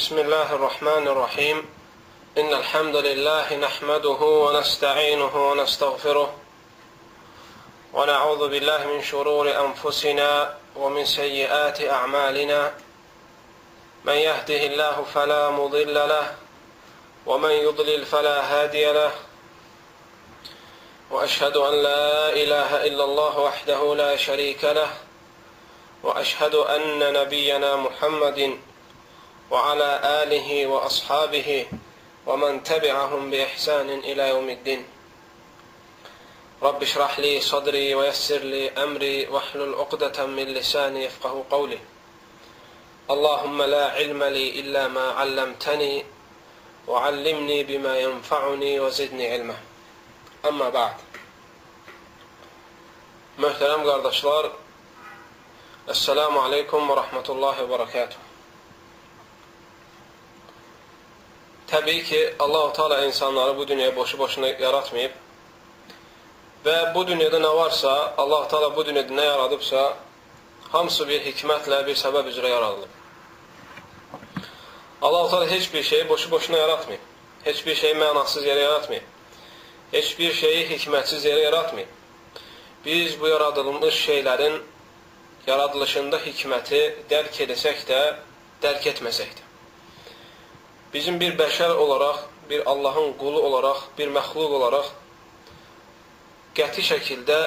بسم الله الرحمن الرحيم إن الحمد لله نحمده ونستعينه ونستغفره ونعوذ بالله من شرور أنفسنا ومن سيئات أعمالنا من يهده الله فلا مضل له ومن يضلل فلا هادي له وأشهد أن لا إله إلا الله وحده لا شريك له وأشهد أن نبينا محمد وعلى آله وأصحابه ومن تبعهم بإحسان إلى يوم الدين رب اشرح لي صدري ويسر لي أمري واحلل عقدة من لساني يفقه قولي اللهم لا علم لي إلا ما علمتني وعلمني بما ينفعني وزدني علما Amma ba'd. Möhtərəm qardaşlar, Əssəlamu aleykum və rəhmətullahi və barakatuh. Təbii ki, Allah-u Teala insanları bu dünyaya boşu-boşuna yaratmayıb və bu dünyada nə varsa, Allah-u Teala bu dünyada nə yaradıbsa, hamısı bir hikmətlə, bir səbəb üzrə yaradılıb. Allah-u Teala heç bir şeyi boşu-boşuna yaratmayıb. Heç bir şeyi mənasız yerə yaratmayıb. Heç bir şeyi hikmətsiz yerə yaratmayıb. Biz bu yaradılmış şeylərin yaradılışında hikməti dərk edəsək də, dərk etməsək də. Bizim bir bəşər olaraq, bir Allahın qulu olaraq, bir məxluq olaraq qəti şəkildə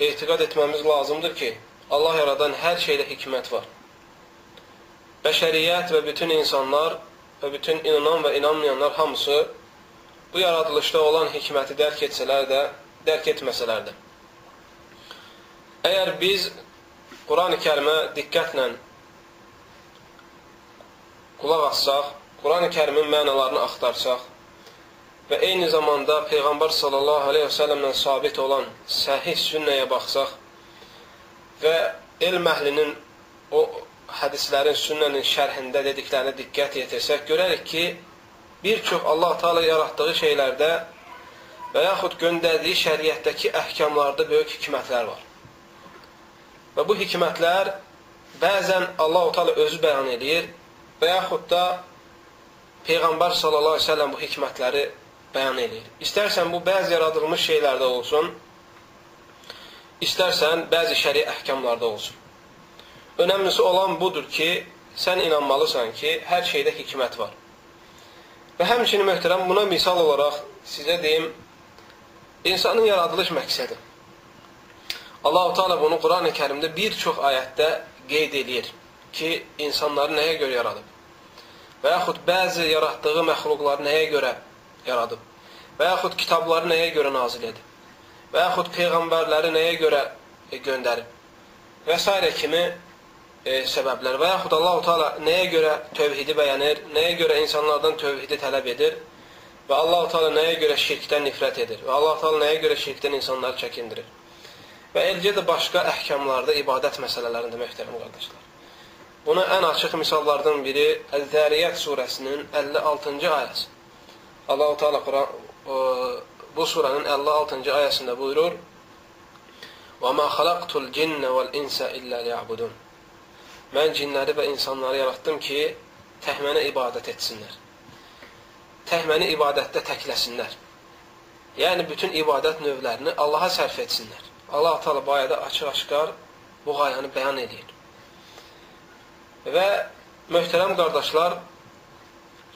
etiqad etməmiz lazımdır ki, Allah yaradan hər şeydə hikmət var. Bəşəriyyət və bütün insanlar və bütün inanan və inanmayanlar hamısı bu yaradılışda olan hikməti dərk etsələr də, dərk etməsələr də. Əgər biz Quran-ı kərimə diqqətlə qulaq assaq, Quran-ı kərimin mənalarını axtarsaq və eyni zamanda Peyğəmbər sallallahu aleyhi və səlləmlə sabit olan səhih sünnəyə baxsaq və elm əhlinin o hədislərin, sünnənin şərhində dediklərinə diqqət yetirsək, görərik ki, bir çox Allah Teala yaratdığı şeylərdə və yaxud göndərdiyi şəriətdəki əhkamlarda böyük hikmətlər var. Və bu hikmətlər bəzən Allah Teala özü bəyan edir və yaxud da Peyğəmbər sallallahu əleyhi və səlləm bu hikmətləri bəyan edir. İstərsən bu bəzi yaradılmış şeylərdə olsun, istərsən bəzi şəri əhkamlarda olsun. Önəmlisi olan budur ki, sən inanmalısan ki, hər şeydə hikmət var. Və həmçinin möhtərəm buna misal olaraq sizə deyim, insanın yaradılış məqsədi. Allah-u Teala bunu Quran-ı Kərimdə bir çox ayətdə qeyd edir ki, insanları nəyə görə yaradıb? Və yaxud bəzi yaratdığı məxluqları nəyə görə yaradıb? Və yaxud kitabları nəyə görə nazil edib? Və yaxud peyğəmbərləri nəyə görə e, göndərib? Və s. kimi e, səbəblər. Və yaxud Allah-u Teala nəyə görə tövhidi bəyənir? Nəyə görə insanlardan tövhidi tələb edir? Və Allah-u Teala nəyə görə şirkdən nifrət edir? Və Allah-u Teala nəyə görə şirkdən insanları çəkindirir? Və eləcə də başqa əhkamlarda ibadət məsələlərində möhtərəm qardaşlar. Buna ən açıq misallardan biri Əz-Zəriyyət surəsinin 56-cı ayəsi. Allah-u Teala Quran, bu suranın 56-cı ayəsində buyurur: "Və ma xalaqtul cinnə vel insə illə liya'budun." Mən cinləri və insanları yaratdım ki, tək mənə ibadət etsinlər. Tək məni ibadətdə təkləsinlər. Yəni bütün ibadət növlərini Allaha sərf etsinlər. Allah Teala bu ayədə açıq-aşkar bu qayəni bəyan edir. Və möhtərəm qardaşlar,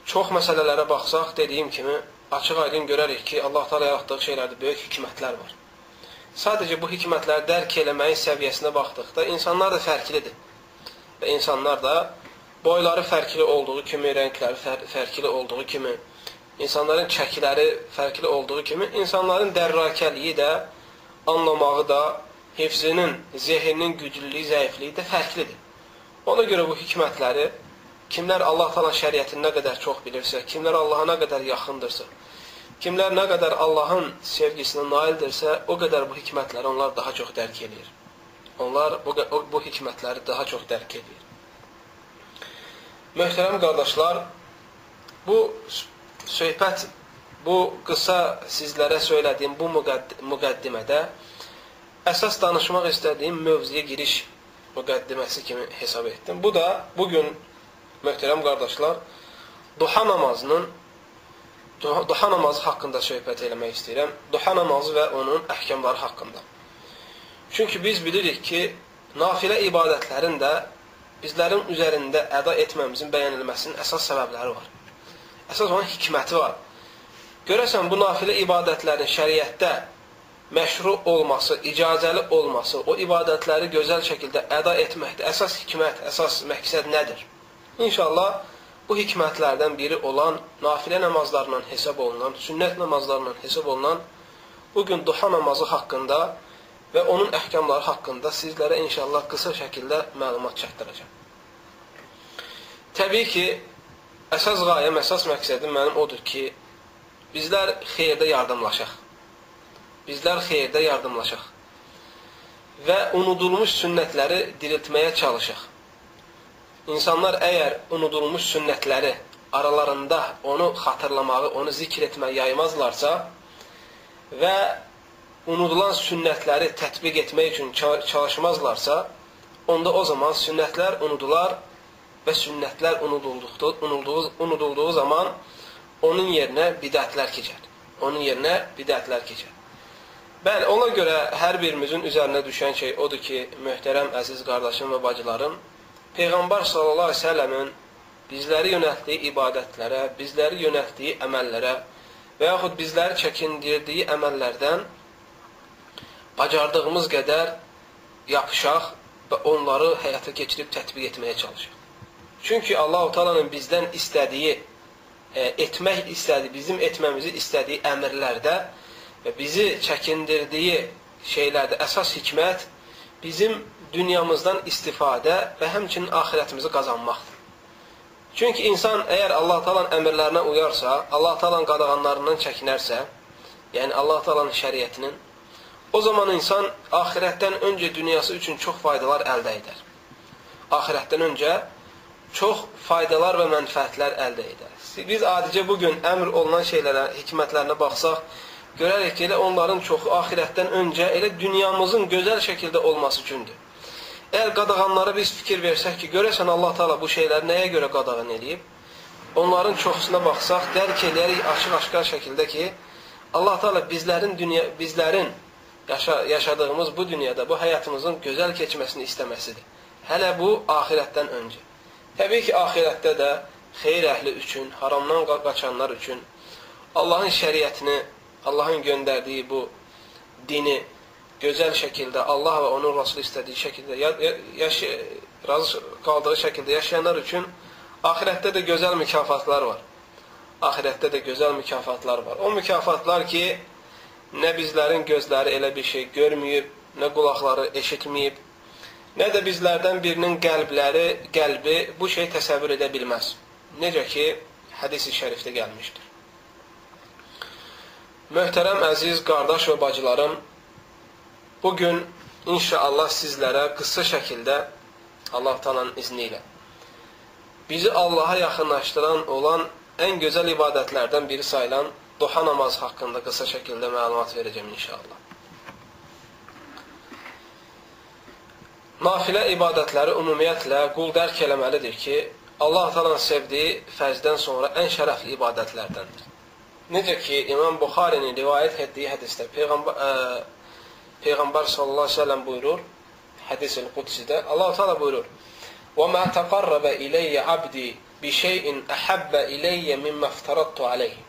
çox məsələlərə baxsaq, dediyim kimi, açıq-aydın görərik ki, Allah Teala yaratdığı şeylərdə böyük hikmətlər var. Sadəcə bu hikmətləri dərk eləməyin səviyyəsinə baxdıqda insanlar da fərqlidir. Və insanlar da boyları fərqli olduğu kimi, rəngləri fər fərqli olduğu kimi, insanların çəkiləri fərqli olduğu kimi, insanların dərrakəliyi də anlamağı da, hifzinin, zehninin güclülüyü, zəifliyi də fərqlidir. Ona görə bu hikmətləri kimlər Allah talan şəriətini nə qədər çox bilirsə, kimlər Allaha nə qədər yaxındırsa, kimlər nə qədər Allahın sevgisinə naildirsə, o qədər bu hikmətləri onlar daha çox dərk edir. Onlar bu, bu hikmətləri daha çox dərk edir. Möhtərəm qardaşlar, bu söhbət bu qısa sizlərə söylədiyim bu müqəddimədə əsas danışmaq istədiyim mövzuya giriş müqəddiməsi kimi hesab etdim. Bu da bugün möhtərəm qardaşlar, duha namazının duha namazı haqqında söhbət eləmək istəyirəm. Duha namazı və onun əhkamları haqqında. Çünki biz bilirik ki, nafilə ibadətlərin də bizlərin üzərində əda etməmizin bəyənilməsinin əsas səbəbləri var. Əsas onun hikməti var. Görəsən, bu nafilə ibadətlərin şəriətdə məşru olması, icazəli olması, o ibadətləri gözəl şəkildə əda etməkdə əsas hikmət, əsas məqsəd nədir? İnşallah, bu hikmətlərdən biri olan nafilə namazlarından hesab olunan, sünnət namazlarından hesab olunan bugün duha namazı haqqında və onun əhkamları haqqında sizlərə inşallah qısa şəkildə məlumat çatdıracağam. Təbii ki, əsas qayəm, əsas məqsədim mənim odur ki, bizlər xeyirdə yardımlaşaq. Bizlər xeyirdə yardımlaşaq və unudulmuş sünnətləri diriltməyə çalışaq. İnsanlar əgər unudulmuş sünnətləri aralarında onu xatırlamağı, onu zikr etməyi yaymazlarsa və unudulan sünnətləri tətbiq etmək üçün çalışmazlarsa, onda o zaman sünnətlər unudular və sünnətlər unudulduqda, unudulduğu, unudulduğu zaman onun yerinə bidətlər keçər. Onun yerinə bidətlər keçər. Bəli, ona görə hər birimizin üzərinə düşən şey odur ki, möhtərəm əziz qardaşım və bacılarım, Peyğəmbər sallallahu əleyhi və səlləmin bizləri yönəltdiyi ibadətlərə, bizləri yönəltdiyi əməllərə və yaxud bizləri çəkindirdiyi əməllərdən bacardığımız qədər yapışaq və onları həyata keçirib tətbiq etməyə çalışaq. Çünki Allahu Taala'nın bizdən istədiyi, e, etmək istədiyi, bizim etməmizi istədiyi əmrlərdə və bizi çəkindirdiyi şeylərdə əsas hikmət bizim dünyamızdan istifadə və həmçinin axirətimizi qazanmaqdır. Çünki insan əgər Allah talan əmrlərinə uyarsa, Allah talan qadağanlarından çəkinərsə, yəni Allah talanın şəriətinin, o zaman insan axirətdən öncə dünyası üçün çox faydalar əldə edər. Axirətdən öncə çox faydalar və mənfəətlər əldə edər. Biz adicə bugün əmr olunan şeylərə, hikmətlərinə baxsaq, görərək ki, elə onların çoxu axirətdən öncə elə dünyamızın gözəl şəkildə olması üçündür. Əgər qadağanlara biz fikir versək ki, görəsən Allah Taala bu şeyləri nəyə görə qadağan eləyib? Onların çoxusuna baxsaq, dərk eləyərik açıq-aşkar şəkildə ki, Allah Taala bizlərin dünya bizlərin yaşa yaşadığımız bu dünyada, bu həyatımızın gözəl keçməsini istəməsidir. Hələ bu axirətdən öncə. Təbii ki, axirətdə də xeyir əhli üçün, haramdan qaçanlar üçün Allahın şəriətini, Allahın göndərdiyi bu dini gözəl şəkildə Allah və onun Rasulü istədiyi şəkildə yaş razı qaldığı şəkildə yaşayanlar üçün axirətdə də gözəl mükafatlar var. Axirətdə də gözəl mükafatlar var. O mükafatlar ki, nə bizlərin gözləri elə bir şey görməyib, nə qulaqları eşitməyib, nə də bizlərdən birinin qəlbləri, qəlbi bu şey təsəvvür edə bilməz. Necə ki, hədis-i şərifdə gəlmişdir. Möhtərəm əziz qardaş və bacılarım, Bugün inşallah sizlərə qısa şəkildə Allah talanın izni ilə bizi Allaha yaxınlaşdıran olan ən gözəl ibadətlərdən biri sayılan duha namazı haqqında qısa şəkildə məlumat verəcəm inşallah. Nafilə ibadətləri ümumiyyətlə qul dərk eləməlidir ki, Allah talanın sevdiyi fəzdən sonra ən şərəfli ibadətlərdəndir. Necə ki, İmam Buxarinin rivayət etdiyi hədisdə Peyğəmbər ə, Peyğəmbər sallallahu əleyhi və səlləm buyurur, hədis-ül qudsidə Allah Taala buyurur: "Və ma taqarraba ilayya 'abdi bi şey'in ahabba ilayya mimma iftaradtu alayhi."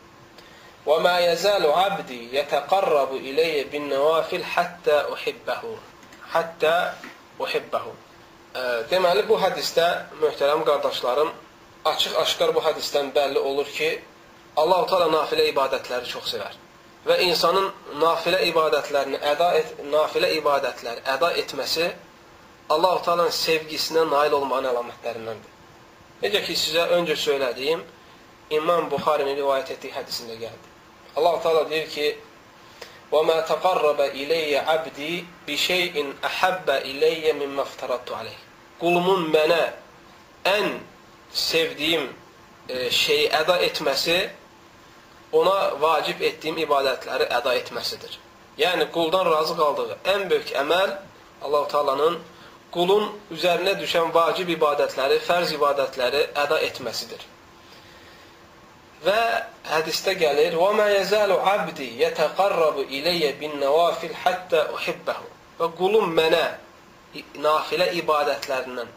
Və ma yazalu 'abdi yataqarrabu ilayya bin nawafil hatta uhibbahu. Hatta uhibbahu. Deməli bu hədisdə möhtərəm qardaşlarım, açıq-aşkar bu hədisdən bəlli olur ki, Allah Taala nafilə ibadətləri çox sevər və insanın nafilə ibadətlərini əda et, nafilə ibadətləri əda etməsi Allah-u Teala'nın sevgisinə nail olmanın əlamətlərindəndir. Necə ki, sizə öncə söylədiyim İmam Buxarinin rivayət etdiyi hədisində gəldi. Allah-u Teala deyir ki, وَمَا تَقَرَّبَ إِلَيَّ عَبْدِي بِشَيْءٍ أَحَبَّ إِلَيَّ مِمَّا افْتَرَدْتُ عَلَيْهِ Qulumun mənə ən sevdiyim e, şeyi əda etməsi ona vacib etdiyim ibadətləri əda etməsidir. Yəni, quldan razı qaldığı ən böyük əməl Allah-u Teala'nın qulun üzərinə düşən vacib ibadətləri, fərz ibadətləri əda etməsidir. Və hədisdə gəlir: "Və mə yəzalu abdi yetəqarrabu ileyyə bin-nawafil hatta uhibbahu." Və qulum mənə nafilə ibadətlərindən,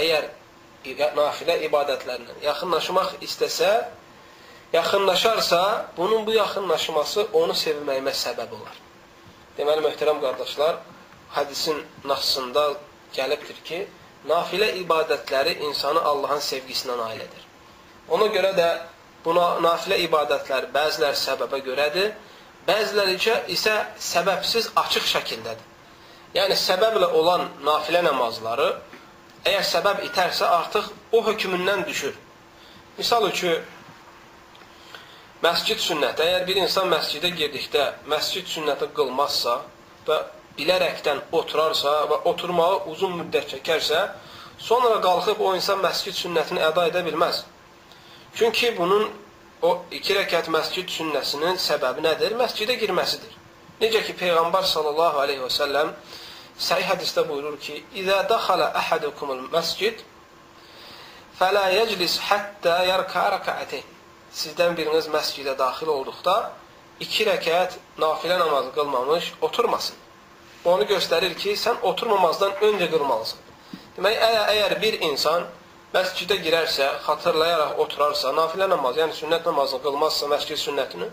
əgər nafilə ibadətlərindən yaxınlaşmaq istəsə, yaxınlaşarsa, bunun bu yaxınlaşması onu sevməyimə səbəb olar. Deməli, möhtərəm qardaşlar, hədisin nassında gəlibdir ki, nafilə ibadətləri insanı Allahın sevgisinə nail edir. Ona görə də buna nafilə ibadətlər bəziləri səbəbə görədir, bəziləri isə səbəbsiz açıq şəkildədir. Yəni, səbəblə olan nafilə namazları, əgər səbəb itərsə, artıq o hökmündən düşür. Misal üçün, məscid sünnəti, əgər bir insan məscidə girdikdə məscid sünnəti qılmazsa və bilərəkdən oturarsa və oturmağı uzun müddət çəkərsə, sonra qalxıb o insan məscid sünnətini əda edə bilməz. Çünki bunun o iki rəkət məscid sünnəsinin səbəbi nədir? Məscidə girməsidir. Necə ki, Peyğəmbər sallallahu aleyhi və səlləm səhih hədisdə buyurur ki, İzə dəxalə əhədukumul məscid fələ yəclis həttə yərkə rəkəətin Sizdən biriniz məscidə daxil olduqda iki rəkət nafilə namazı qılmamış oturmasın onu göstərir ki, sən oturmamazdan öncə qılmalısan. Demək, əgər, əgər bir insan məscidə girərsə, xatırlayaraq oturarsa, nafilə namaz, yəni sünnət namazını qılmazsa, məscid sünnətini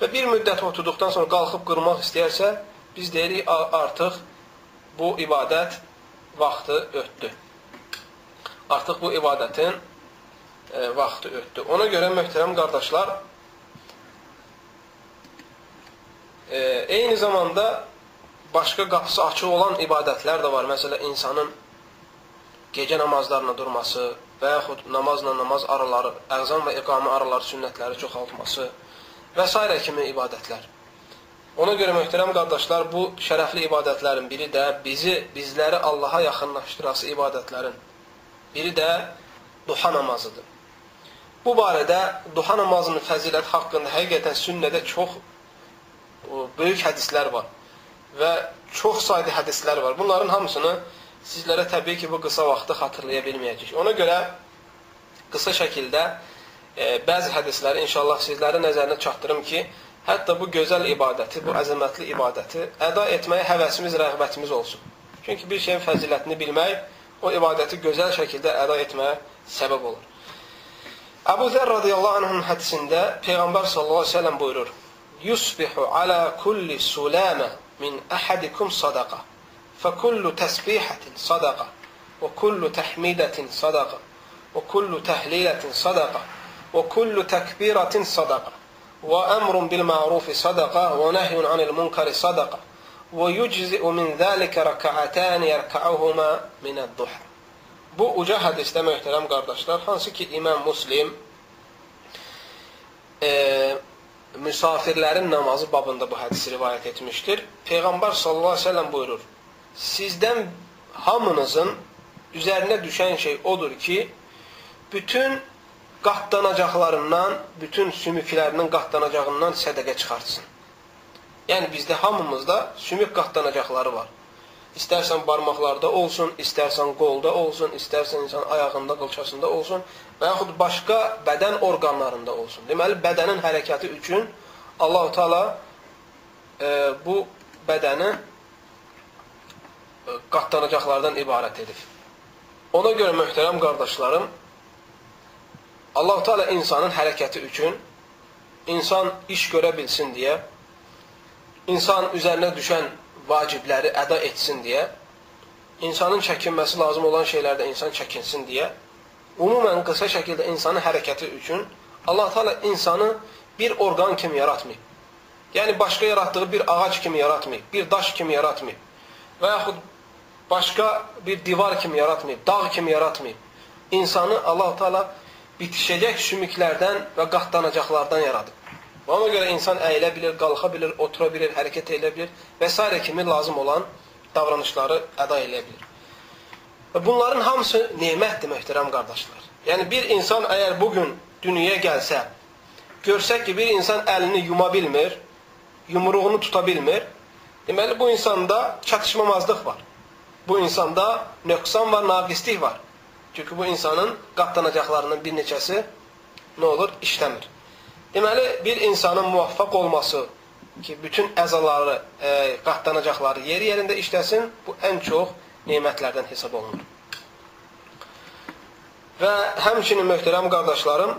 və bir müddət oturduqdan sonra qalxıb qırmaq istəyərsə, biz deyirik, artıq bu ibadət vaxtı ötdü. Artıq bu ibadətin e, vaxtı ötdü. Ona görə, möhtərəm qardaşlar, e, eyni zamanda başqa qapısı açıq olan ibadətlər də var. Məsələn, insanın gecə namazlarına durması və yaxud namazla namaz araları, əzan və iqamə araları sünnətləri çoxaltması və s. kimi ibadətlər. Ona görə möhtərəm qardaşlar, bu şərəfli ibadətlərin biri də bizi, bizləri Allaha yaxınlaşdırası ibadətlərin biri də duha namazıdır. Bu barədə duha namazının fəzilət haqqında həqiqətən sünnədə çox böyük hədislər var və çox sayda hədislər var. Bunların hamısını sizlərə təbii ki, bu qısa vaxtda xatırlaya bilməyəcək. Ona görə qısa şəkildə e, bəzi hədisləri inşallah sizlərin nəzərinə çatdırım ki, hətta bu gözəl ibadəti, bu əzəmətli ibadəti əda etməyə həvəsimiz, rəğbətimiz olsun. Çünki bir şeyin fəzilətini bilmək o ibadəti gözəl şəkildə əda etməyə səbəb olur. Abu Zer radıyallahu anh'ın hadisinde Peygamber sallallahu aleyhi ve sellem buyurur. Yusbihu ala kulli sulame min ahadikum sadaka. Fekullu tesbihatin sadaka. Ve kullu tehmidetin sadaka. Ve kullu tehliletin sadaka. Ve kullu tekbiratin sadaka. Ve emrun bil ma'rufi sadaka. Ve nehyun anil munkari sadaka. ويجزئ من ذلك ركعتان يركعهما من الضحى Bu uca hədisdə möhtərəm qardaşlar, hansı ki İmam Muslim e, müsafirlərin namazı babında bu hədisi rivayət etmişdir. Peyğəmbər sallallahu əleyhi və səlləm buyurur: Sizdən hamınızın üzərinə düşən şey odur ki, bütün qatlanacaqlarından, bütün sümüklərinin qatlanacağından sədəqə çıxartsın. Yəni bizdə hamımızda sümük qatlanacaqları var. İstərsən barmaqlarda olsun, istərsən qolda olsun, istərsən insan ayağında, qılçasında olsun və yaxud başqa bədən orqanlarında olsun. Deməli, bədənin hərəkəti üçün Allah-u Teala e, bu bədəni e, qatlanacaqlardan ibarət edir. Ona görə möhtərəm qardaşlarım, Allah-u Teala insanın hərəkəti üçün, insan iş görə bilsin deyə, insan üzərinə düşən vacibləri əda etsin deyə, insanın çəkinməsi lazım olan şeylərdə insan çəkinsin deyə, umumən qısa şəkildə insanın hərəkəti üçün Allah Teala insanı bir orqan kimi yaratmayıb. Yəni, başqa yaratdığı bir ağac kimi yaratmayıb, bir daş kimi yaratmayıb və yaxud başqa bir divar kimi yaratmayıb, dağ kimi yaratmayıb. İnsanı Allah Teala bitişəcək sümüklərdən və qatlanacaqlardan yaradıb. Ona görə insan əyilə bilir, qalxa bilir, otura bilir, hərəkət edə bilir və s. kimi lazım olan davranışları əda edə bilir. Və bunların hamısı nemətdir, möhtərəm qardaşlar. Yəni, bir insan əgər bugün dünyaya gəlsə, görsək ki, bir insan əlini yuma bilmir, yumruğunu tuta bilmir, deməli, bu insanda çatışmamazlıq var. bu insanda nöqsan var, naqislik var. Çünki bu insanın qatlanacaqlarının bir neçəsi nə olur? İşləmir. Deməli, bir insanın muvaffaq olması ki, bütün əzaları, e, qatlanacaqları yeri yerində işləsin, bu ən çox nemətlərdən hesab olunur. Və həmçinin möhtərəm qardaşlarım,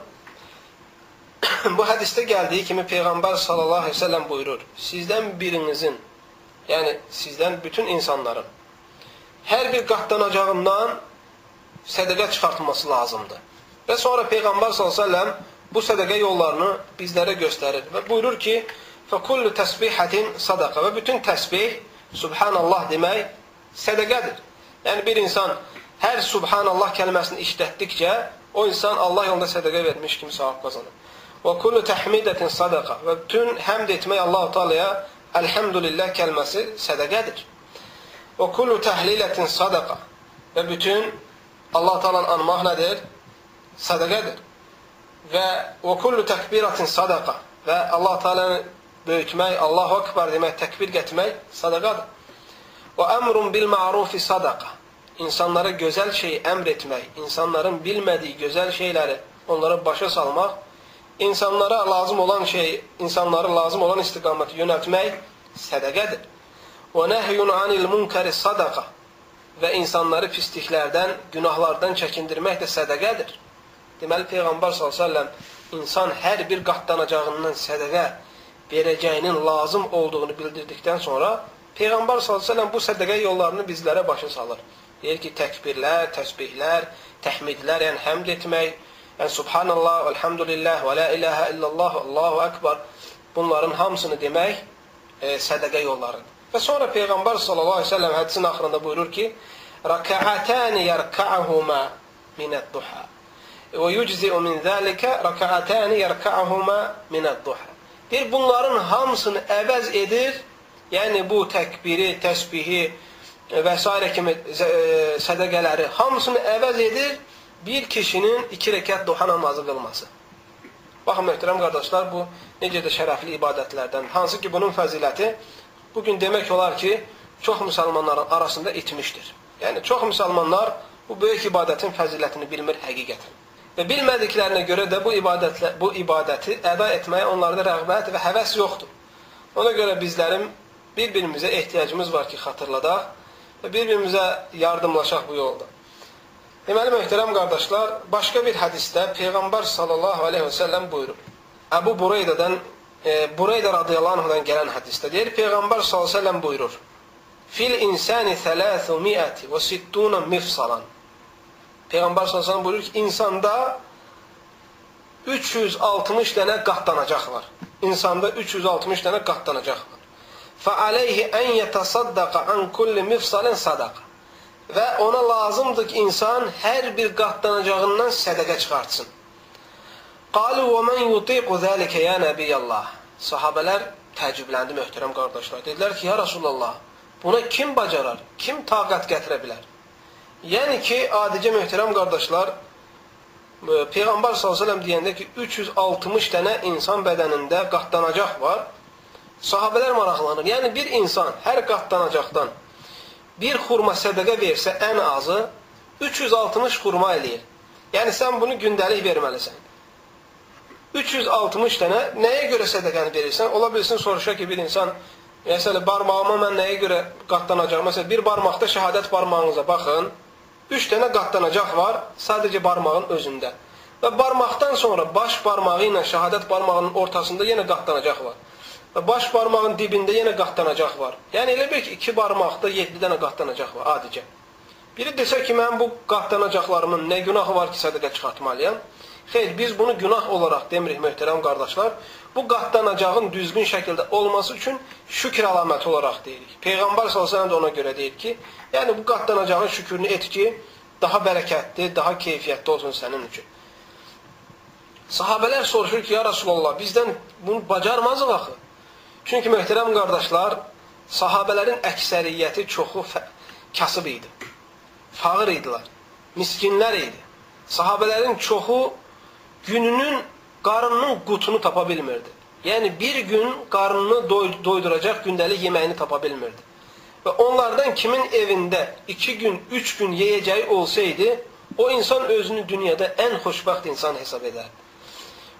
bu hədisdə gəldiyi kimi Peyğəmbər sallallahu əleyhi və səlləm buyurur: Sizdən birinizin, yəni sizdən bütün insanların hər bir qatlanacağından sədəqə çıxartılması lazımdır. Və sonra Peyğəmbər sallallahu əleyhi və səlləm bu sədəqə yollarını bizlərə göstərir və buyurur ki: "Fəkullu təsbihatin sadaqa" və bütün təsbih subhanallah demək sədəqədir. Yəni bir insan hər subhanallah kəlməsini işlətdikcə o insan Allah yolunda sədəqə vermiş kimi savab qazanır. Və kullu tahmidatin sadaqa və bütün həmd etmək Allah Taala'ya elhamdülillah kəlməsi sədəqədir. Və kullu tahlilatin sadaqa və bütün Allah Taala'nı anmaq nədir? Sədəqədir və və kullu təkbiratin sadaqa və Allah Taala'nı böyütmək, Allahu Ekber demək, təkbir gətirmək sadaqadır. Və əmrun bil ma'rufi sadaqa. İnsanlara gözəl şey əmr etmək, insanların bilmədiyi gözəl şeyləri onlara başa salmaq, insanlara lazım olan şey, insanları lazım olan istiqaməti yönəltmək sədaqədir. Və nəhyun anil munkari sadaqa. Və insanları pisliklərdən, günahlardan çəkindirmək də sədaqədir. Deməli Peyğəmbər s.ə.v insan hər bir qatlanacağından sədəqə verəcəyinin lazım olduğunu bildirdikdən sonra Peyğəmbər s.ə.v bu sədəqə yollarını bizlərə başa salır. Deyir ki, təkbirlər, təsbihlər, təhmidlər, yəni həmd etmək, yəni subhanallah, elhamdülillah və la ilahə illallah, Allahu akbar bunların hamısını demək e, sədəqə yollarıdır. Və sonra Peyğəmbər sallallahu əleyhi və səlləm hədisin axırında buyurur ki: "Raka'atan yarka'uhuma minəd-duha." Və yuczi'u min zəlikə rəkəətəni yərkə'ahuma minəd-duha. Deyir, bunların hamısını əvəz edir, yəni bu təkbiri, təsbihi və s. kimi e, sədəqələri hamısını əvəz edir bir kişinin iki rəkət duha namazı qılması. Baxın, möhtərəm qardaşlar, bu necə də şərəfli ibadətlərdən. Hansı ki, bunun fəziləti bugün demək olar ki, çox müsəlmanların arasında itmişdir. Yəni, çox müsəlmanlar bu böyük ibadətin fəzilətini bilmir həqiqətən. Və bilmədiklərinə görə də bu ibadətlə bu ibadəti əda etməyə onlarda rəğbət və həvəs yoxdur. Ona görə bizlərin bir-birimizə ehtiyacımız var ki, xatırladaq və bir-birimizə yardımlaşaq bu yolda. Deməli, möhtərəm qardaşlar, başqa bir hədisdə Peyğəmbər sallallahu aleyhi və səlləm buyurur. Əbu Bureydədən, e, Bureydə radiyallahu anhudan gələn hədisdə deyir, Peyğəmbər sallallahu aleyhi və səlləm buyurur. Fil insani 300 və 60 mifsalan. Peyğəmbər sallallahu buyurur ki, insanda 360 dənə qatlanacaq var. İnsanda 360 dənə qatlanacaq var. Fəaleyhi ən yetasaddaqa an kulli mifsalin sadaqa. Və ona lazımdır ki, insan hər bir qatlanacağından sədəqə çıxartsın. Qalu və mən yutiqu zəlikə ya nəbiyyəllah. Sahabələr təəccübləndi möhtərəm qardaşlar. Dedilər ki, ya Rasulallah, buna kim bacarar? Kim taqət gətirə bilər? Yəni ki, adicə möhtərəm qardaşlar, e, Peyğəmbər s.ə.v deyəndə ki, 360 dənə insan bədənində qatlanacaq var. Sahabələr maraqlanır. Yəni, bir insan hər qatlanacaqdan bir xurma sədəqə versə, ən azı 360 xurma eləyir. Yəni, sən bunu gündəlik verməlisən. 360 dənə nəyə görə sədəqəni verirsən? Ola bilsin, soruşa ki, bir insan, məsələ, barmağıma mən nəyə görə qatlanacaq? Məsələn, bir barmaqda şəhadət barmağınıza baxın. Üç dənə qatlanacaq var sadəcə barmağın özündə. Və barmaqdan sonra baş barmağı ilə şəhadət barmağının ortasında yenə qatlanacaq var. Və baş barmağın dibində yenə qatlanacaq var. Yəni elə bir ki, iki barmaqda 7 dənə qatlanacaq var adicə. Biri desə ki, mən bu qatlanacaqlarımın nə günahı var ki, sədəqə çıxartmalıyam? Xeyr, biz bunu günah olaraq demirik möhtərəm qardaşlar. Bu qatlanacağın düzgün şəkildə olması üçün şükr əlaməti olaraq deyirik. Peyğəmbər sallallahu da ona görə deyir ki, yəni bu qatlanacağın şükrünü et ki, daha bərəkətli, daha keyfiyyətli olsun sənin üçün. Sahabələr soruşur ki, ya Rasulullah, bizdən bunu bacarmazıq axı. Çünki möhtərəm qardaşlar, sahabələrin əksəriyyəti çoxu kasıb idi. Fağır idilər, miskinlər idi. Sahabələrin çoxu gününün qarnının qutunu tapa bilmirdi. Yəni bir gün qarnını doy doyduracaq gündəlik yeməyini tapa bilmirdi. və onlardan kimin evində iki gün, üç gün yeyəcəyi olsaydı, o insan özünü dünyada ən xoşbəxt insan hesab edərdi.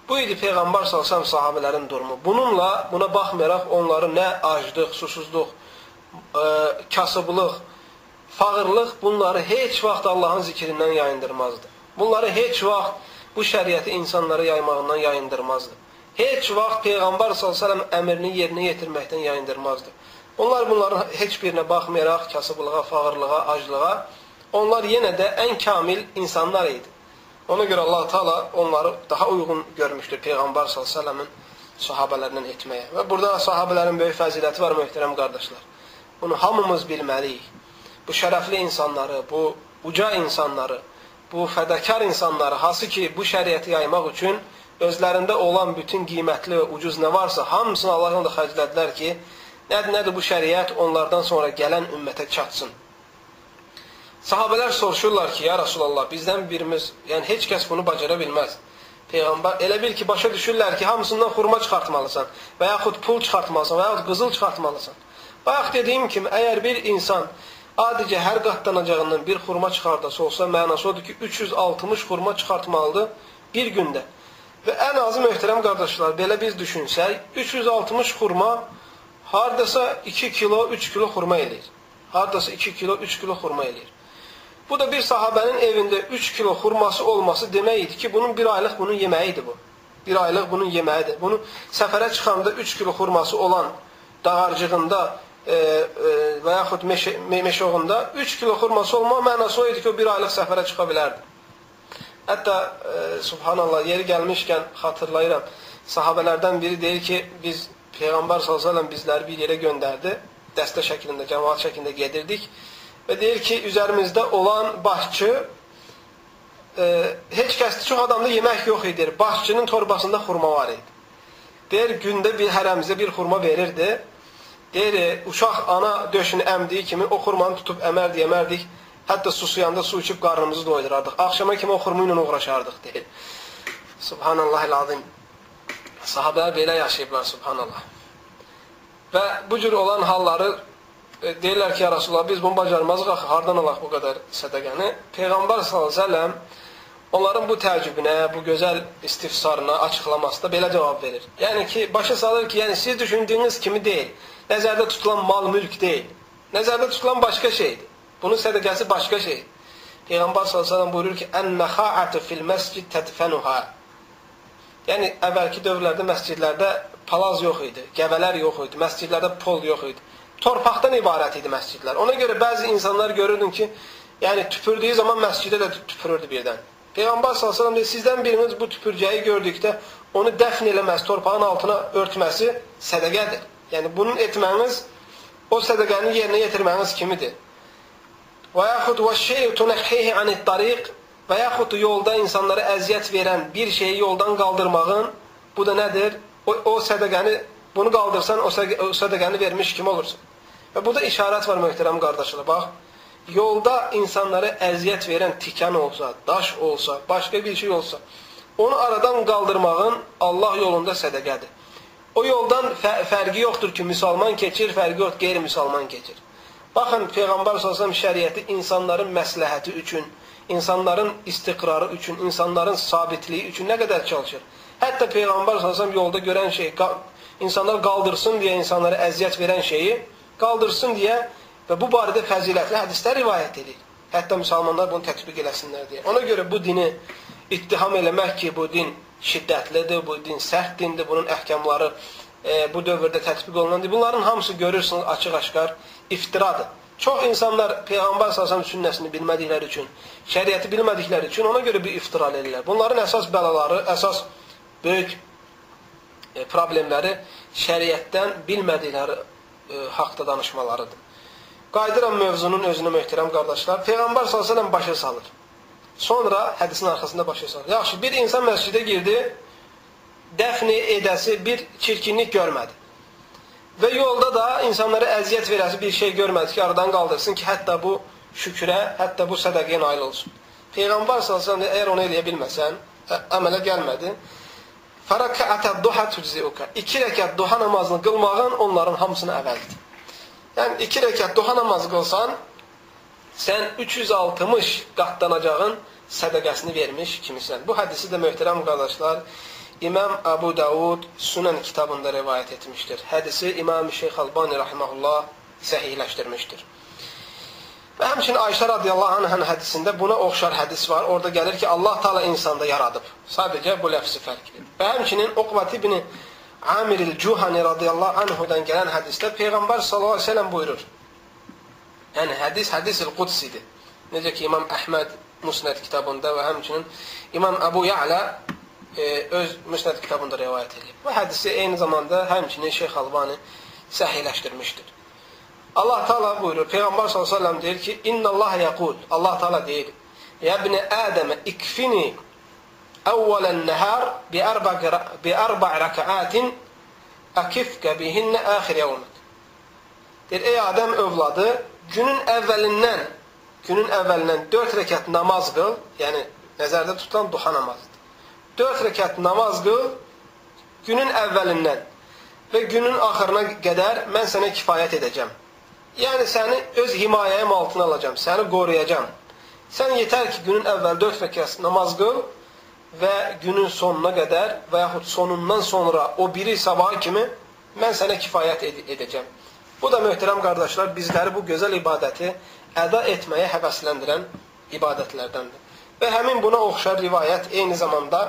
Bu idi Peyğəmbər salsam sahabələrin durumu. Bununla, buna baxmayaraq onları nə aclıq, susuzluq, ə, kasıblıq, fağırlıq bunları heç vaxt Allahın zikrindən yayındırmazdı. Bunları heç vaxt bu şəriəti insanlara yaymağından yayındırmazdı. Heç vaxt Peyğəmbər s.ə.v əmrini yerinə yetirməkdən yayındırmazdı. Onlar bunların heç birinə baxmayaraq kasıblığa, fağırlığa, aclığa, onlar yenə də ən kamil insanlar idi. Ona görə Allah Taala onları daha uyğun görmüşdür Peyğəmbər s.ə.v-in sahabələrindən etməyə. Və burada sahabələrin böyük fəziləti var, möhtərəm qardaşlar. Bunu hamımız bilməliyik. Bu şərəfli insanları, bu uca insanları, bu fədakar insanları, hansı ki, bu şəriəti yaymaq üçün özlərində olan bütün qiymətli və ucuz nə varsa, hamısını Allah yolunda xərclədilər ki, nədir, nədir bu şəriət onlardan sonra gələn ümmətə çatsın. Sahabələr soruşurlar ki, ya Rasulallah, bizdən birimiz, yəni heç kəs bunu bacara bilməz. Peyğəmbər elə bil ki, başa düşürlər ki, hamısından xurma çıxartmalısan və yaxud pul çıxartmalısan və yaxud qızıl çıxartmalısan. Bayaq dediyim kimi, əgər bir insan adicə hər qatlanacağından bir xurma çıxardası olsa, mənası odur ki, 360 xurma çıxartmalıdır bir gündə. Və ən azı möhtərəm qardaşlar, belə biz düşünsək, 360 xurma hardasa 2 kilo, 3 kilo xurma eləyir. Hardasa 2 kilo, 3 kilo xurma eləyir. Bu da bir sahabənin evində 3 kilo xurması olması demək idi ki, bunun bir aylıq bunun yeməyidir bu. Bir aylıq bunun yeməyidir. Bunu səfərə çıxanda 3 kilo xurması olan dağarcığında e, e, və yaxud meşə, me meşoğunda 3 kilo xurması olma mənası o idi ki, o bir aylıq səfərə çıxa bilərdi. Hətta, e, subhanallah, yeri gəlmişkən xatırlayıram, sahabələrdən biri deyir ki, biz Peyğəmbər s.ə.v bizləri bir yerə göndərdi, dəstə şəklində, cəmaat şəklində gedirdik və deyir ki, üzərimizdə olan başçı e, heç kəsdə çox adamda yemək yox idi. Başçının torbasında xurma var idi. Deyir, gündə bir hərəmizə bir xurma verirdi. Deyir, uşaq ana döşünü əmdiyi kimi o xurmanı tutub əmərdi, əmərdik. Hətta susuyanda su içib qarnımızı doydurardıq. Axşama kimi o xurma ilə uğraşardıq, deyir. Subhanallah-ı-azim. Sahabələr belə yaşayıblar, subhanallah. Və bu cür olan halları E, deyirlər ki, ya Rasulullah, biz bunu bacarmazıq, axı, hardan alaq bu qədər sədəqəni? Peyğəmbər s.ə.v onların bu təəccübünə, bu gözəl istifsarına, açıqlamasına belə cavab verir. Yəni ki, başa salır ki, yəni siz düşündüyünüz kimi deyil. Nəzərdə tutulan mal, mülk deyil. Nəzərdə tutulan başqa şeydir. Bunun sədəqəsi başqa şeydir. Peyğəmbər s.ə.v buyurur ki, Ən-nəxaətü fil məscid tədfənuhə Yəni, əvvəlki dövrlərdə məscidlərdə palaz yox idi, gəbələr yox idi, məscidlərdə pol yox idi torpaqdan ibarət idi məscidlər. Ona görə bəzi insanlar görürdün ki, yəni tüpürdüyü zaman məscidə də tüpürürdü birdən. Peyğəmbər sallallahu əleyhi sizdən biriniz bu tüpürcəyi gördükdə onu dəfn eləməz, torpağın altına örtməsi sədaqədir. Yəni bunun etməniz o sədaqəni yerinə yetirməniz kimidir. Və yaxud və şey'u tunhihi anit tariq və yaxud yolda insanlara əziyyət verən bir şeyi yoldan qaldırmağın bu da nədir? O, o sədaqəni bunu qaldırsan o sədaqəni vermiş kim olursun? Və burada işarət var möhtərəm qardaşlar. Bax, yolda insanlara əziyyət verən tikan olsa, daş olsa, başqa bir şey olsa, onu aradan qaldırmağın Allah yolunda sədəqədir. O yoldan fə fərqi yoxdur ki, müsəlman keçir, fərqi yoxdur, qeyri-müsəlman keçir. Baxın, Peyğəmbər s.ə.v şəriəti insanların məsləhəti üçün, insanların istiqrarı üçün, insanların sabitliyi üçün nə qədər çalışır. Hətta Peyğəmbər s.ə.v yolda görən şey, insanlar qaldırsın deyə insanlara əziyyət verən şeyi, qaldırsın deyə və bu barədə fəzilətli hədislər rivayət edir. Hətta müsəlmanlar bunu tətbiq eləsinlər deyə. Ona görə bu dini ittiham eləmək ki, bu din şiddətlidir, bu din sərt dindir, bunun əhkamları e, bu dövrdə tətbiq olunandır. Bunların hamısı görürsünüz açıq-aşkar iftiradır. Çox insanlar Peyğəmbər sallallahu sünnəsini bilmədikləri üçün, şəriəti bilmədikləri üçün ona görə bir iftira edirlər. Bunların əsas bəlaları, əsas böyük e, problemləri şəriətdən bilmədikləri e, haqda danışmalarıdır. Qayıdıram mövzunun özünə möhtərəm qardaşlar. Peyğəmbər s.ə.v başa salır. Sonra hədisin arxasında salır. Yaxşı, bir insan məscidə girdi, dəfni edəsi bir çirkinlik görmədi. Və yolda da insanlara əziyyət verəsi bir şey görmədi ki, aradan qaldırsın ki, hətta bu şükrə, hətta bu sədəqiyə nail olsun. Peyğəmbər s.ə.v əgər onu eləyə bilməsən, əmələ gəlmədi, Fərakəətə duha tücziuka. İki rəkət duha namazını qılmağın onların hamısını əvəzdir. Yəni, iki rəkat duha namazı qılsan, sən 360 qatlanacağın sədəqəsini vermiş kimisən. Bu hədisi də möhtərəm qardaşlar, İmam Abu Davud Sunan kitabında rivayət etmişdir. Hədisi İmam Şeyx Albani rahimehullah səhihləşdirmişdir. Və həmçinin Ayşə radiyallahu anhın hədisində buna oxşar hədis var. Orada gəlir ki, Allah Taala insanda yaradıb. Sadəcə bu ləfsi fərqlidir. Və həmçinin Uqbat ibn Amir el-Cuhani radiyallahu anhudan gələn hədisdə Peyğəmbər sallallahu əleyhi və səlləm buyurur. Yəni hədis hədis el-Qudsidir. Necə ki İmam Əhməd Musnad kitabında və həmçinin İmam Əbu Ya'la e, öz Musnad kitabında rivayət edib. Bu hədisi eyni zamanda həmçinin Şeyx Albani səhihləşdirmişdir. Allah Taala buyurur, Peyğəmbər sallallahu əleyhi və səlləm deyir ki: "İnnallaha yaqul." Allah Taala deyir: "Ya ibn Adəm, ikfini أول النهار بأربع بأربع ركعات أكفك بهن آخر يومك. Deyir, ey Adəm övladı, günün əvvəlindən, günün əvvəlindən 4 rəkat namaz qıl, yəni nəzərdə tutulan duha namazıdır. 4 rəkat namaz qıl günün əvvəlindən və günün axırına qədər mən sənə kifayət edəcəm. Yəni səni öz himayəyim altına alacağam, səni qoruyacağam. Sən yetər ki, günün əvvəl 4 rəkat namaz qıl, və günün sonuna qədər və yaxud sonundan sonra o biri sabaha kimi mən sənə kifayət ed edəcəm. Bu da möhtərəm qardaşlar, bizləri bu gözəl ibadəti əda etməyə həvəsləndirən ibadətlərdəndir. Və həmin buna oxşar rivayət eyni zamanda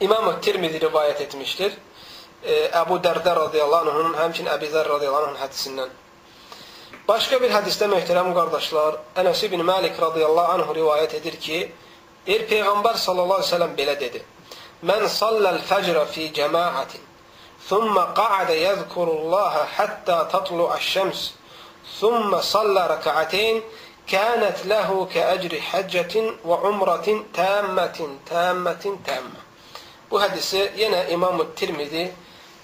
İmam-ı Tirmizi rivayət etmişdir. Əbu Dərdə radiyallahu anhunun, həmçin Əbi Zər radiyallahu anhunun hədisindən. Başqa bir hədisdə möhtərəm qardaşlar, Ənəs ibn Məlik radiyallahu anhu rivayət edir ki, Deyir, Peyğəmbər sallallahu aleyhi ve sellem belə dedi. Mən salləl fəcrə fi cəmaətin, thumma qa'adə yəzkurullaha həttə tatlu'aş-şəms, thumma sallə rəka'ateyn, kənət ləhu kəəcri həccətin və umratin təmmətin, təmmətin, təmmə. Bu hədisi yenə İmam-ı Tirmidi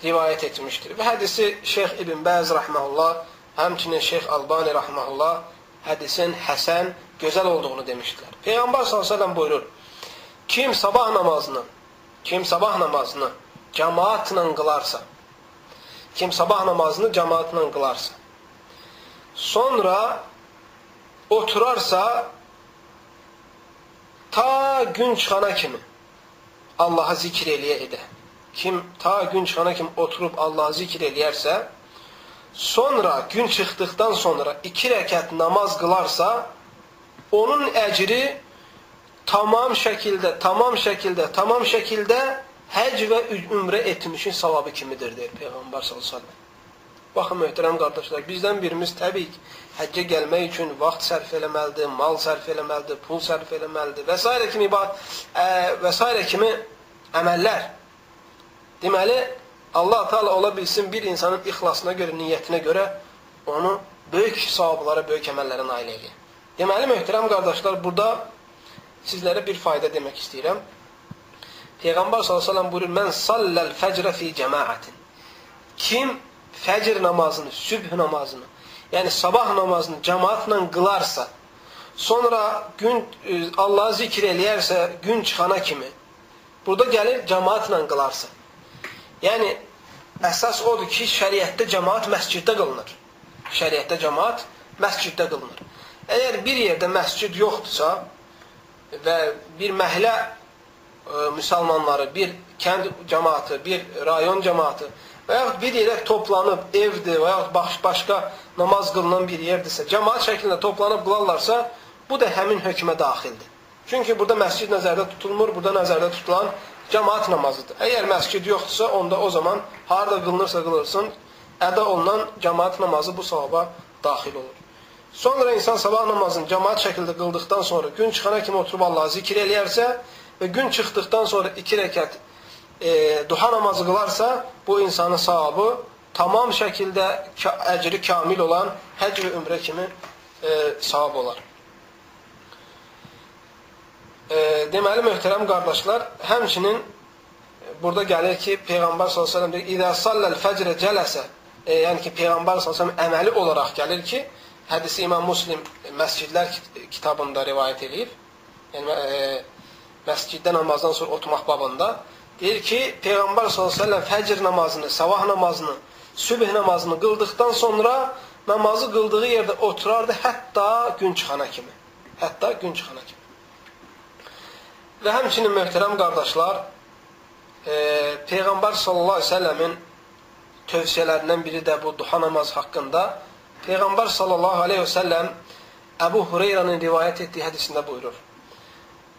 rivayət etmişdir. Və hədisi Şeyx İbn Bəz rəhməhullah, həmçinin Şeyx Albani rəhməhullah hədisin həsən, gözəl olduğunu demişdilər. Peyğəmbər s.ə.v buyurur, kim sabah namazını, kim sabah namazını cəmaatla qılarsa, kim sabah namazını cəmaatla qılarsa, sonra oturarsa, ta gün çıxana kimi Allaha zikr eləyə edə. Kim ta gün çıxana kimi oturub Allahı zikr eləyərsə, sonra gün çıxdıqdan sonra iki rəkat namaz qılarsa, onun əcri tamam şəkildə, tamam şəkildə, tamam şəkildə həc və ümrə etmişin savabı kimidir, deyir Peyğəmbər s.ə.v. Baxın, möhtərəm qardaşlar, bizdən birimiz təbii ki, həccə gəlmək üçün vaxt sərf eləməlidir, mal sərf eləməlidir, pul sərf eləməlidir və s. kimi, ə, və s. kimi əməllər. Deməli, Allah Teala ola bilsin bir insanın ixlasına görə, niyyətinə görə onu böyük savablara, böyük əməllərə nail edir. Deməli, möhtərəm qardaşlar, burada sizlərə bir fayda demək istəyirəm. Peyğəmbər s.ə.v buyurur, mən salləl fəcrə fi cəmaətin. Kim fəcr namazını, sübh namazını, yəni sabah namazını cəmaatla qılarsa, sonra gün e, Allahı zikr eləyərsə, gün çıxana kimi, burada gəlir cəmaatla qılarsa. Yəni, əsas odur ki, şəriətdə cəmaat məsciddə qılınır. Şəriətdə cəmaat məsciddə qılınır. Əgər bir yerdə məscid yoxdursa və bir məhlə e, müsəlmanları, bir kənd cəmaatı, bir rayon cəmaatı və yaxud bir yerə toplanıb evdir və yaxud baş, başqa namaz qılınan bir yerdirsə, cəmaat şəklində toplanıb qılarlarsa, bu da həmin hökmə daxildir. Çünki burada məscid nəzərdə tutulmur, burada nəzərdə tutulan cəmaat namazıdır. Əgər məscid yoxdursa, onda o zaman harada qılınırsa qılırsın, əda olunan cəmaat namazı bu savaba daxil olur. Sonra insan sabah namazını cəmaat şəkildə qıldıqdan sonra gün çıxana kimi oturub Allahı zikr eləyərsə və gün çıxdıqdan sonra iki rəkat e, duha namazı qılarsa, bu insanın savabı tamam şəkildə əcri kamil olan həcc və ümrə kimi e, savab olar. E, deməli, möhtərəm qardaşlar, həmçinin burada gəlir ki, Peyğəmbər s.ə.v deyir, İdə salləl fəcrə cələsə, e, yəni ki, Peyğəmbər s.ə.v əməli olaraq gəlir ki, hədisi İmam Muslim məscidlər kitabında rivayət edib, yəni e, məsciddə namazdan sonra oturmaq babında, deyir ki, Peyğəmbər s.ə.v fəcr namazını, sabah namazını, sübh namazını qıldıqdan sonra namazı qıldığı yerdə oturardı hətta gün çıxana kimi. Hətta gün çıxana kimi. Və həmçinin möhtərəm qardaşlar, e, Peyğəmbər sallallahu əleyhi və səlləmin tövsiyələrindən biri də bu duha namazı haqqında. Peyğəmbər sallallahu əleyhi və səlləm Əbu Hureyranın rivayət etdiyi hədisində buyurur.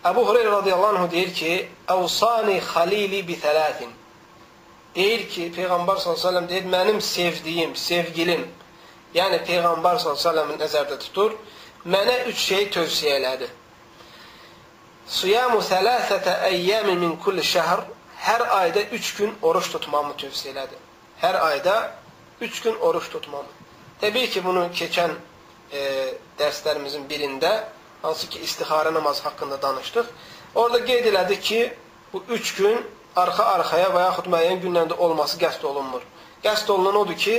Əbu Hureyra radiyallahu anh deyir ki, Əvsani xalili bi thələtin. Deyir ki, Peyğəmbər s.ə.v deyir, mənim sevdiyim, sevgilim, yəni Peyğəmbər s.ə.v-in nəzərdə tutur, mənə üç şey tövsiyə elədi. Siyamu thələthətə əyyəmi min kulli şəhr, hər ayda üç gün oruç tutmamı tövsiyə elədi. Hər ayda üç gün oruç tutmamı. Təbii ki, bunu keçən e, dərslərimizin birində, hansı ki, istixarə namazı haqqında danışdıq. Orada qeyd elədik ki, bu üç gün arxa-arxaya və yaxud müəyyən günlərdə olması qəsd olunmur. Qəsd olunan odur ki,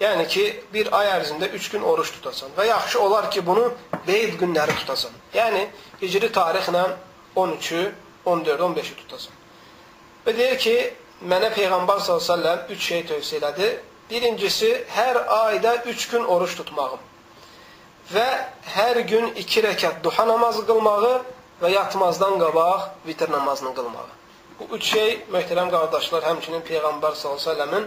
yəni ki, bir ay ərzində üç gün oruç tutasan və yaxşı olar ki, bunu qeyd günləri tutasan. Yəni, hicri tarixlə 13-ü, 14-ü, 15-i tutasan. Və deyir ki, mənə Peyğəmbər s.ə.v üç şey tövsiyə elədi. Birincisi, hər ayda üç gün oruç tutmağım və hər gün iki rəkat duha namazı qılmağı və yatmazdan qabaq vitr namazını qılmağı. Bu üç şey, möhtərəm qardaşlar, həmçinin Peyğəmbər s.ə.v-in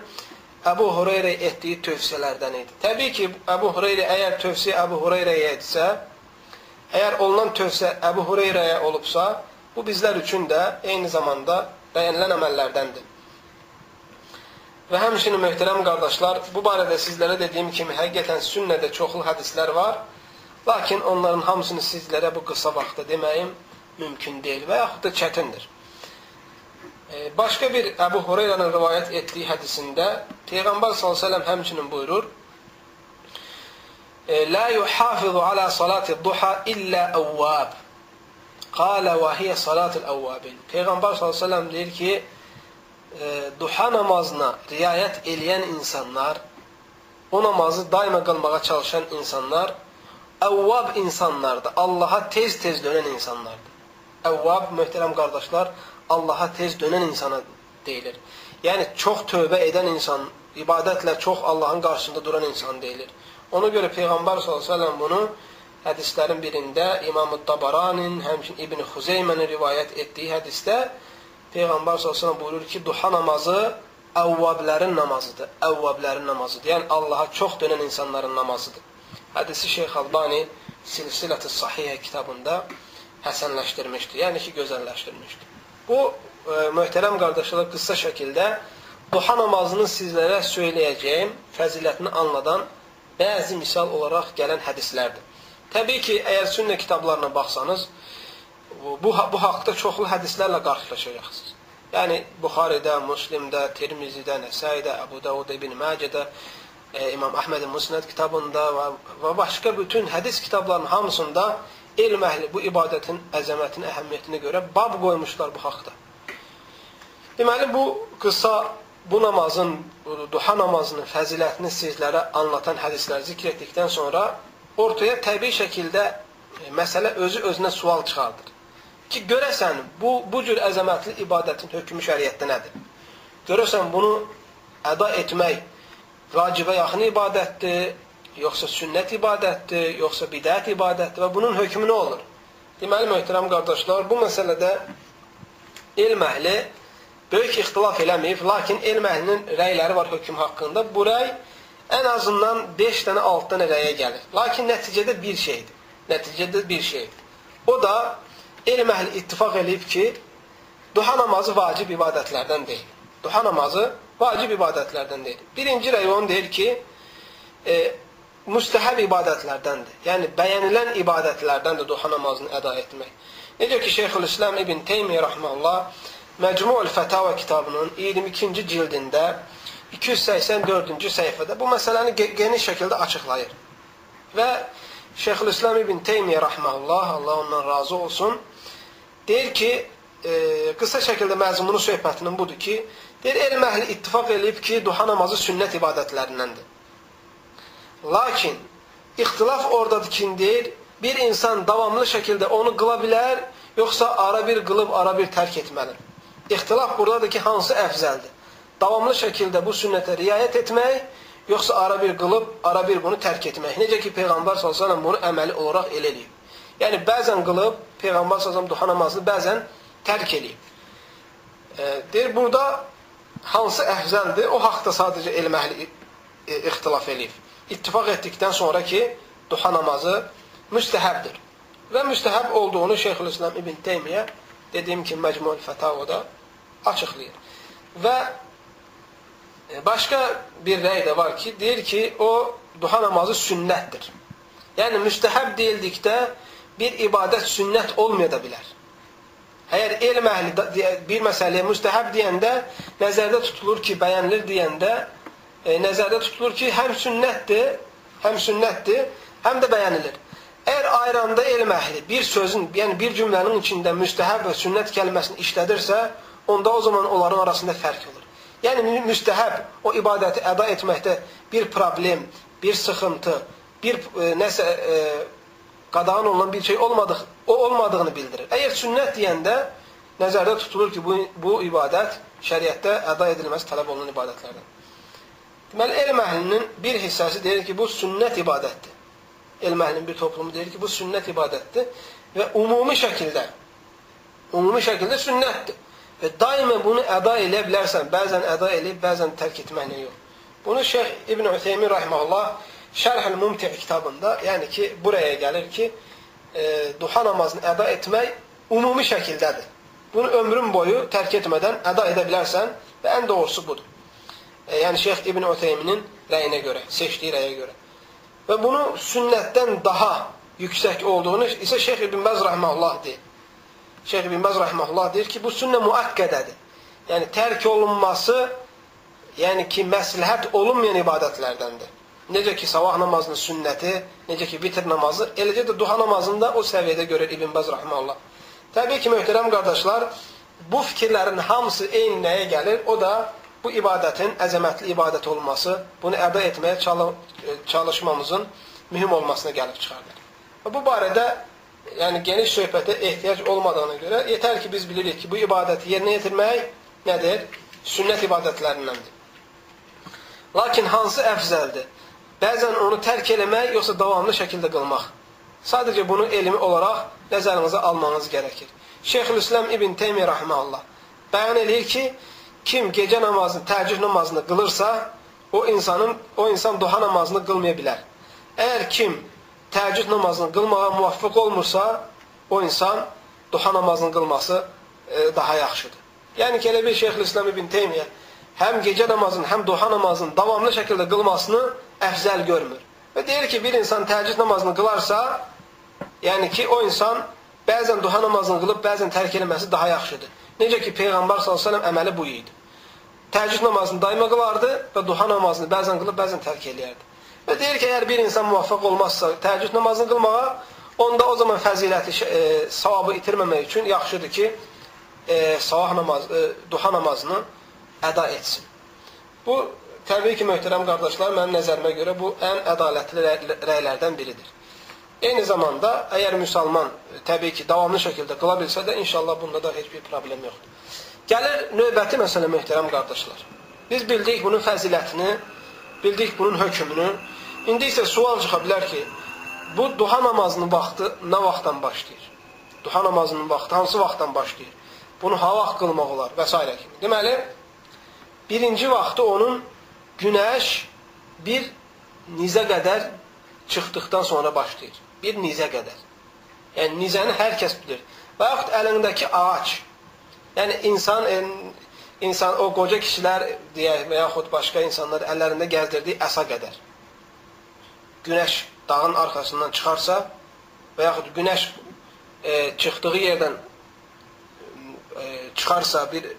Əbu Hureyre etdiyi tövsiyələrdən idi. Təbii ki, Əbu Hureyre əgər tövsiyə Əbu Hureyrəyə etsə, əgər olunan tövsiyə Əbu Hureyrəyə olubsa, bu bizlər üçün də eyni zamanda bəyənilən əməllərdəndir. Və həmçinin möhtərəm qardaşlar, bu barədə sizlərə dediyim kimi həqiqətən sünnədə çoxlu hədislər var. Lakin onların hamısını sizlərə bu qısa vaxtda deməyim mümkün deyil və yaxud da çətindir. Başqa bir Əbu Hureyranın rivayət etdiyi hədisində Peyğəmbər s.ə.v həmçinin buyurur La yuhafizu ala salati duha illə əvvab Qalə və hiyə salatul əvvabin Peyğəmbər s.ə.v deyir ki e, duha namazına riayət eləyən insanlar, o namazı daima qılmağa çalışan insanlar, əvvab insanlardır. Allaha tez-tez dönən insanlardır. Əvvab, möhtərəm qardaşlar, Allaha tez dönən insana deyilir. Yəni, çox tövbə edən insan, ibadətlə çox Allahın qarşısında duran insan deyilir. Ona görə Peyğəmbər s.ə.v bunu hədislərin birində İmam-ı Tabaranin, həmçin İbn-i Xuzeymənin rivayət etdiyi hədisdə Peyğəmbər s.ə.v buyurur ki, duha namazı əvvablərin namazıdır. Əvvablərin namazıdır. Yəni, Allaha çox dönən insanların namazıdır. Hədisi Şeyx Albani Silsilət-i Sahihə kitabında həsənləşdirmişdir. Yəni ki, gözəlləşdirmişdir. Bu, e, möhtərəm qardaşlar, qısa şəkildə duha namazının sizlərə söyləyəcəyim fəzilətini anladan bəzi misal olaraq gələn hədislərdir. Təbii ki, əgər sünnə kitablarına baxsanız, bu, bu haqda çoxlu hədislərlə qarşılaşacaqsınız. Yəni, Buxaridə, Müslimdə, Tirmizidə, Nəsaidə, Əbu Davud, İbn Məcədə, e, İmam Əhmədin Musnəd kitabında və, və başqa bütün hədis kitablarının hamısında elm əhli bu ibadətin əzəmətini, əhəmiyyətinə görə bab qoymuşlar bu haqda. Deməli, bu qısa, bu namazın, duha namazının fəzilətini sizlərə anlatan hədisləri zikr etdikdən sonra ortaya təbii şəkildə e, məsələ özü özünə sual çıxardır ki, görəsən, bu, bu cür əzəmətli ibadətin hökmü şəriətdə nədir? Görəsən, bunu əda etmək vacibə yaxın ibadətdir, yoxsa sünnət ibadətdir, yoxsa bidət ibadətdir və bunun hökmü nə olur? Deməli, möhtərəm qardaşlar, bu məsələdə elm əhli böyük ixtilaf eləməyib, lakin elm əhlinin rəyləri var hökm haqqında. Bu rəy ən azından 5 dənə 6 dənə rəyə gəlir. Lakin nəticədə bir şeydir. Nəticədə bir şeydir. O da elm əhli ittifaq eləyib ki, duha namazı vacib ibadətlərdən deyil. Duha namazı vacib ibadətlərdən deyil. Birinci rəyon deyir ki, e, müstəhəb ibadətlərdəndir. Yəni, bəyənilən ibadətlərdəndir duha namazını əda etmək. Necə ki, Şeyxülislam İbn Teymiyyə rəhməllah Məcmu'l Fətava kitabının 22-ci cildində 284-cü səhifədə bu məsələni geniş şəkildə açıqlayır. Və Şeyxülislam İbn Teymiyyə rəhməllah, Allah ondan razı olsun, deyir ki, e, qısa şəkildə məzmunu söhbətinin budur ki, deyir, elm əhli ittifaq eləyib ki, duha namazı sünnət ibadətlərindəndir. Lakin, ixtilaf oradadır ki, deyir, bir insan davamlı şəkildə onu qıla bilər, yoxsa ara bir qılıb, ara bir tərk etməlidir. İxtilaf buradadır ki, hansı əfzəldir? Davamlı şəkildə bu sünnətə riayət etmək, yoxsa ara bir qılıb, ara bir bunu tərk etmək. Necə ki, Peyğəmbər s.ə.v bunu əməli olaraq elə eləyib. Yəni, bəzən qılıb, Peyğəmbər s.ə.v duha namazını bəzən tərk eləyib. E, deyir, burada hansı əhzəldir, o haqda sadəcə elm əhli e, ixtilaf eləyib. İttifaq etdikdən sonra ki, duha namazı müstəhəbdir. Və müstəhəb olduğunu Şeyxülislam İbn Teymiyyə dediyim kimi Məcmuəl Fətavada açıqlayır. Və e, başqa bir rəy də var ki, deyir ki, o duha namazı sünnətdir. Yəni müstəhəb deyildikdə bir ibadət sünnət olmaya da bilər. Əgər elm əhli bir məsələyə müstəhəb deyəndə nəzərdə tutulur ki, bəyənilir deyəndə e, nəzərdə tutulur ki, həm sünnətdir, həm sünnətdir, həm də bəyənilir. Əgər ayranda elm əhli bir sözün, yəni bir cümlənin içində müstəhəb və sünnət kəlməsini işlədirsə, onda o zaman onların arasında fərq olur. Yəni müstəhəb o ibadəti əda etməkdə bir problem, bir sıxıntı, bir e, nəsə e, qadağan olunan bir şey olmadıq, o olmadığını bildirir. Əgər sünnət deyəndə nəzərdə tutulur ki, bu, bu ibadət şəriətdə əda edilməsi tələb olunan ibadətlərdən. Deməli, elm əhlinin bir hissəsi deyir ki, bu sünnət ibadətdir elm əhlinin bir toplumu deyir ki, bu sünnət ibadətdir və ümumi şəkildə ümumi şəkildə sünnətdir. Və daima bunu əda eləyə bilərsən, bəzən əda eləyib, bəzən tərk etməklə yox. Bunu Şeyx İbn Ütheymin rahimehullah Şərh-ül Mumti kitabında, yəni ki, buraya gəlir ki, e, duha namazını əda etmək ümumi şəkildədir. Bunu ömrün boyu tərk etmədən əda edə bilərsən və ən doğrusu budur. E, yəni Şeyx İbn Ütheyminin rəyinə görə, seçdiyi rəyə görə. Və bunu sünnətdən daha yüksək olduğunu isə Şeyx İbn Bəz rəhməhullah deyir. Şeyx İbn Bəz rəhməhullah deyir ki, bu sünnə müəkkədədir. Yəni tərk olunması, yəni ki, məsləhət olunmayan ibadətlərdəndir. Necə ki, sabah namazının sünnəti, necə ki, vitr namazı, eləcə də duha namazında o səviyyədə görür İbn Bəz rəhməhullah. Təbii ki, möhtərəm qardaşlar, bu fikirlərin hamısı eyni nəyə gəlir? O da bu ibadətin əzəmətli ibadət olması, bunu əda etməyə e, çalışmamızın mühüm olmasına gəlib çıxardır. Və bu barədə yəni geniş söhbətə ehtiyac olmadığına görə yetər ki, biz bilirik ki, bu ibadəti yerinə yetirmək nədir? Sünnət ibadətlərindəndir. Lakin hansı əfzəldir? Bəzən onu tərk eləmək, yoxsa davamlı şəkildə qılmaq. Sadəcə bunu elmi olaraq nəzərinizə almanız gərəkir. Şeyxülislam İbn Teymiyyə rahmeullah bəyan eləyir ki, kim gecə namazını, təəccüd namazını qılırsa, o insanın o insan duha namazını qılmaya bilər. Əgər kim təəccüd namazını qılmağa muvaffaq olmursa, o insan duha namazını qılması e, daha yaxşıdır. Yəni ki, elə bir Şeyxülislam İbn Teymiyyə həm gecə namazını, həm duha namazını davamlı şəkildə qılmasını əfzəl görmür. Və deyir ki, bir insan təəccüd namazını qılarsa, yəni ki, o insan bəzən duha namazını qılıb, bəzən tərk eləməsi daha yaxşıdır. Necə ki, Peyğəmbər s.ə.v əməli bu idi. Təəccüd namazını daima qılardı və duha namazını bəzən qılıb, bəzən tərk eləyərdi. Və deyir ki, əgər bir insan muvaffaq olmazsa təəccüd namazını qılmağa, onda o zaman fəziləti, e, savabı itirməmək üçün yaxşıdır ki, e, sabah namaz, e, duha namazını əda etsin. Bu, təbii ki, möhtərəm qardaşlar, mənim nəzərimə görə bu ən ədalətli rəylərdən biridir. Eyni zamanda, əgər müsəlman təbii ki, davamlı şəkildə qıla bilsə də, inşallah bunda da heç bir problem yoxdur. Gəlir növbəti məsələ möhtərəm qardaşlar. Biz bildik bunun fəzilətini, bildik bunun hökmünü. İndi isə sual çıxa bilər ki, bu duha namazının vaxtı nə vaxtdan başlayır? Duha namazının vaxtı hansı vaxtdan başlayır? Bunu ha vaxt qılmaq olar və s. kimi. Deməli, birinci vaxtı onun günəş bir nizə qədər çıxdıqdan sonra başlayır bir nizə qədər. Yəni nizəni hər kəs bilir. Və yaxud əlindəki ağac. Yəni insan e, insan o qoca kişilər deyək və yaxud başqa insanlar əllərində gəzdirdiyi əsa qədər. Günəş dağın arxasından çıxarsa və yaxud günəş e, çıxdığı yerdən e, çıxarsa bir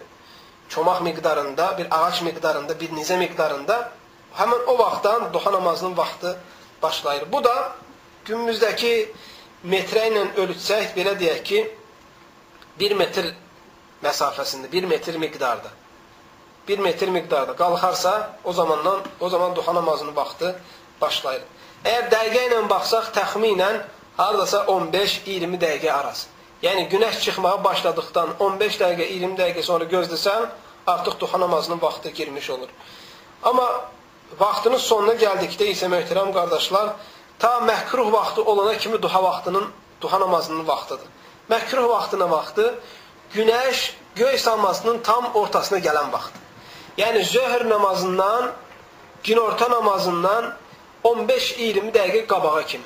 çomaq miqdarında, bir ağac miqdarında, bir nizə miqdarında həmin o vaxtdan duha namazının vaxtı başlayır. Bu da günümüzdəki metrə ilə ölçsək, belə deyək ki, 1 metr məsafəsində, 1 metr miqdarda. 1 metr miqdarda qalxarsa, o zamandan o zaman duha namazının vaxtı başlayır. Əgər dəqiqə ilə baxsaq, təxminən hardasa 15-20 dəqiqə arası. Yəni günəş çıxmağa başladıqdan 15 dəqiqə, 20 dəqiqə sonra gözləsən, artıq duha namazının vaxtı girmiş olur. Amma vaxtının sonuna gəldikdə isə möhtərəm qardaşlar, ta məhkruh vaxtı olana kimi duha vaxtının, duha namazının vaxtıdır. Məhkruh vaxtı nə vaxtı? Günəş göy salmasının tam ortasına gələn vaxt. Yəni zöhr namazından, günorta namazından 15-20 dəqiqə qabağa kimi.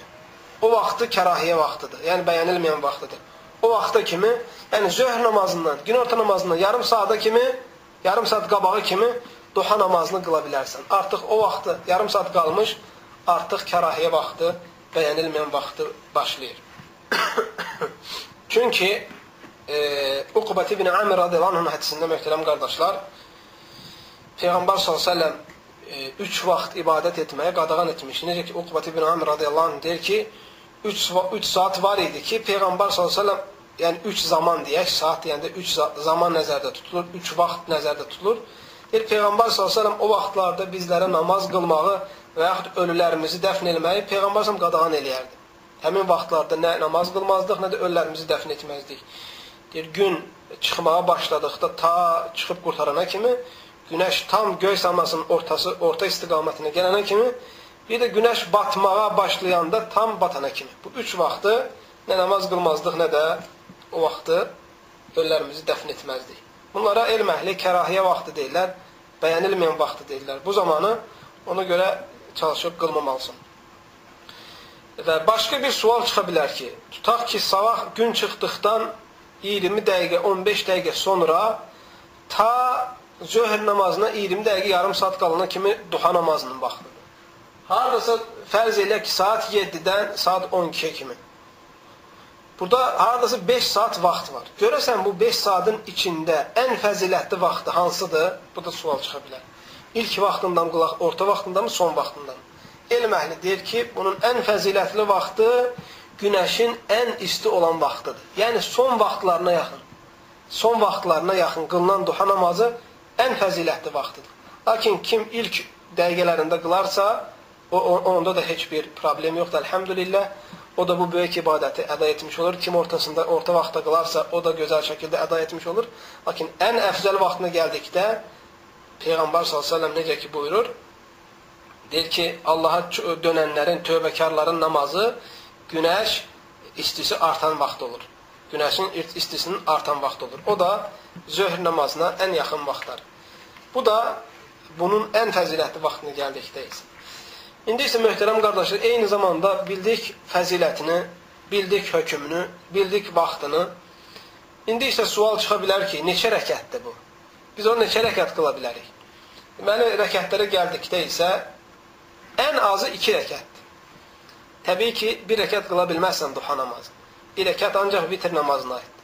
O vaxtı kərahiyyə vaxtıdır. Yəni bəyənilməyən vaxtıdır. O vaxta kimi, yəni zöhr namazından, günorta namazından yarım saata kimi, yarım saat qabağı kimi duha namazını qıla bilərsən. Artıq o vaxtı yarım saat qalmış, artıq kərahiyyə vaxtı, bəyənilməyən vaxtı başlayır. Çünki e, Uqbat ibn Amir radiyallahu anh hədisində möhtərəm qardaşlar, Peyğəmbər s.ə.v e, üç vaxt ibadət etməyə qadağan etmiş. Necə ki, Uqbat ibn Amir radiyallahu anh deyir ki, 3 3 saat var idi ki, Peyğəmbər s.ə.v yəni 3 zaman deyək, saat deyəndə 3 zaman nəzərdə tutulur, 3 vaxt nəzərdə tutulur. Deyir Peyğəmbər s.ə.v o vaxtlarda bizlərə namaz qılmağı və yaxud ölülərimizi dəfn etməyi Peyğəmbər s.ə.v qadağan eləyərdi. Həmin vaxtlarda nə namaz qılmazdıq, nə də ölülərimizi dəfn etməzdik. Deyir gün çıxmağa başladıqda ta çıxıb qurtarana kimi günəş tam göy səmasının ortası, orta istiqamətinə gələnə kimi Bir də günəş batmağa başlayanda tam batana kimi. Bu üç vaxtı nə namaz qılmazdıq, nə də o vaxtı ölülərimizi dəfn etməzdik. Bunlara elm əhli kərahiyyə vaxtı deyirlər, bəyənilməyən vaxtı deyirlər. Bu zamanı ona görə çalışıb qılmamalısan. Və başqa bir sual çıxa bilər ki, tutaq ki, sabah gün çıxdıqdan 20 dəqiqə, 15 dəqiqə sonra ta zöhr namazına 20 dəqiqə, yarım saat qalana kimi duha namazının vaxtıdır. Hardasa fərz elə ki, saat 7-dən saat 12-yə kimi. Burada hardasa 5 saat vaxt var. Görəsən bu 5 saatın içində ən fəzilətli vaxtı hansıdır? Bu da sual çıxa bilər. İlk vaxtından qulaq, orta vaxtından mı, son vaxtından? Elm əhli deyir ki, bunun ən fəzilətli vaxtı günəşin ən isti olan vaxtıdır. Yəni son vaxtlarına yaxın. Son vaxtlarına yaxın qılınan duha namazı ən fəzilətli vaxtıdır. Lakin kim ilk dəqiqələrində qılarsa, O, onda da heç bir problem yoxdur, əlhəmdülillah. O da bu böyük ibadəti əda etmiş olur. Kim ortasında, orta vaxtda qılarsa, o da gözəl şəkildə əda etmiş olur. Lakin ən əfzəl vaxtına gəldikdə, Peyğəmbər s.ə.v necə ki buyurur, deyir ki, Allaha dönənlərin, tövbəkarların namazı günəş istisi artan vaxt olur. Günəşin istisinin artan vaxt olur. O da zöhr namazına ən yaxın vaxtlar. Bu da bunun ən fəzilətli vaxtına gəldikdəyiz. İndi isə möhtərəm qardaşlar, eyni zamanda bildik fəzilətini, bildik hökmünü, bildik vaxtını. İndi isə sual çıxa bilər ki, neçə rəkətdir bu? Biz onu neçə rəkət qıla bilərik? Deməli, rəkətlərə gəldikdə isə ən azı iki rəkətdir. Təbii ki, bir rəkət qıla bilməzsən duha namazı. Bir rəkət ancaq vitr namazına aiddir.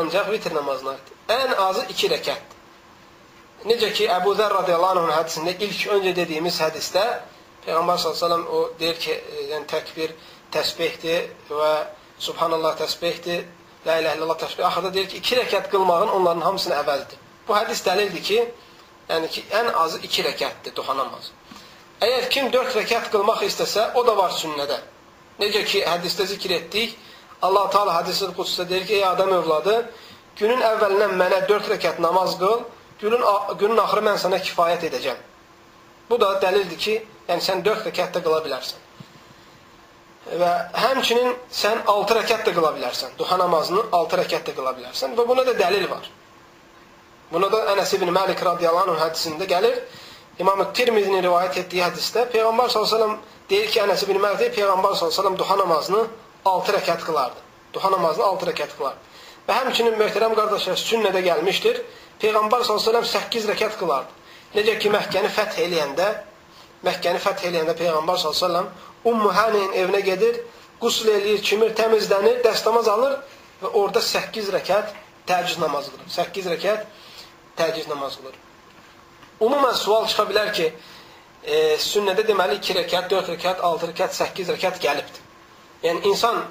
Ancaq vitr namazına aiddir. Ən azı iki rəkətdir. Necə ki, Əbu Zər radiyallahu anh hədisində ilk öncə dediyimiz hədisdə Peyğəmbər s.ə.v o deyir ki, e, yəni təkbir təsbihdir və subhanallah təsbihdir, la ilə illallah təsbih. Axırda deyir ki, iki rəkət qılmağın onların hamısını əvəzdir. Bu hədis dəlildir ki, yəni ki, ən azı iki rəkətdir duha namazı. Əgər kim dörd rəkət qılmaq istəsə, o da var sünnədə. Necə ki, hədisdə zikr etdik, Allah-u Teala hədisi qudusda deyir ki, ey adam övladı, günün əvvəlindən mənə dörd rəkət namaz qıl, günün, günün axırı mən sənə kifayət edəcəm. Bu da dəlildir ki, yəni sən 4 rəkət də qıla bilərsən. Və həmçinin sən 6 rəkət də qıla bilərsən. Duha namazını 6 rəkət də qıla bilərsən və buna da dəlil var. Buna da Ənəs ibn Məlik radiyallahu anh hədisində gəlir. İmam Tirmizinin rivayət etdiyi hədisdə Peyğəmbər s.ə.v deyir ki, Ənəs ibn Məlik deyir, Peyğəmbər s.ə.v duha namazını 6 rəkət qılardı. Duha namazını 6 rəkət qılardı. Və həmçinin möhtərəm qardaşlar sünnədə gəlmişdir. Peyğəmbər s.ə.v 8 rəkət qılardı. Necə ki, Məkkəni fəth eləyəndə Məkkəni fəth eləyəndə Peyğəmbər s.ə.v Ummu Hənin evinə gedir, qusl eləyir, kimir, təmizlənir, dəstəmaz alır və orada 8 rəkət təciz namazı qılır. 8 rəkət təciz namazı qılır. Umumən sual çıxa bilər ki, e, sünnədə deməli 2 rəkət, 4 rəkət, 6 rəkət, 8 rəkət gəlibdir. Yəni insan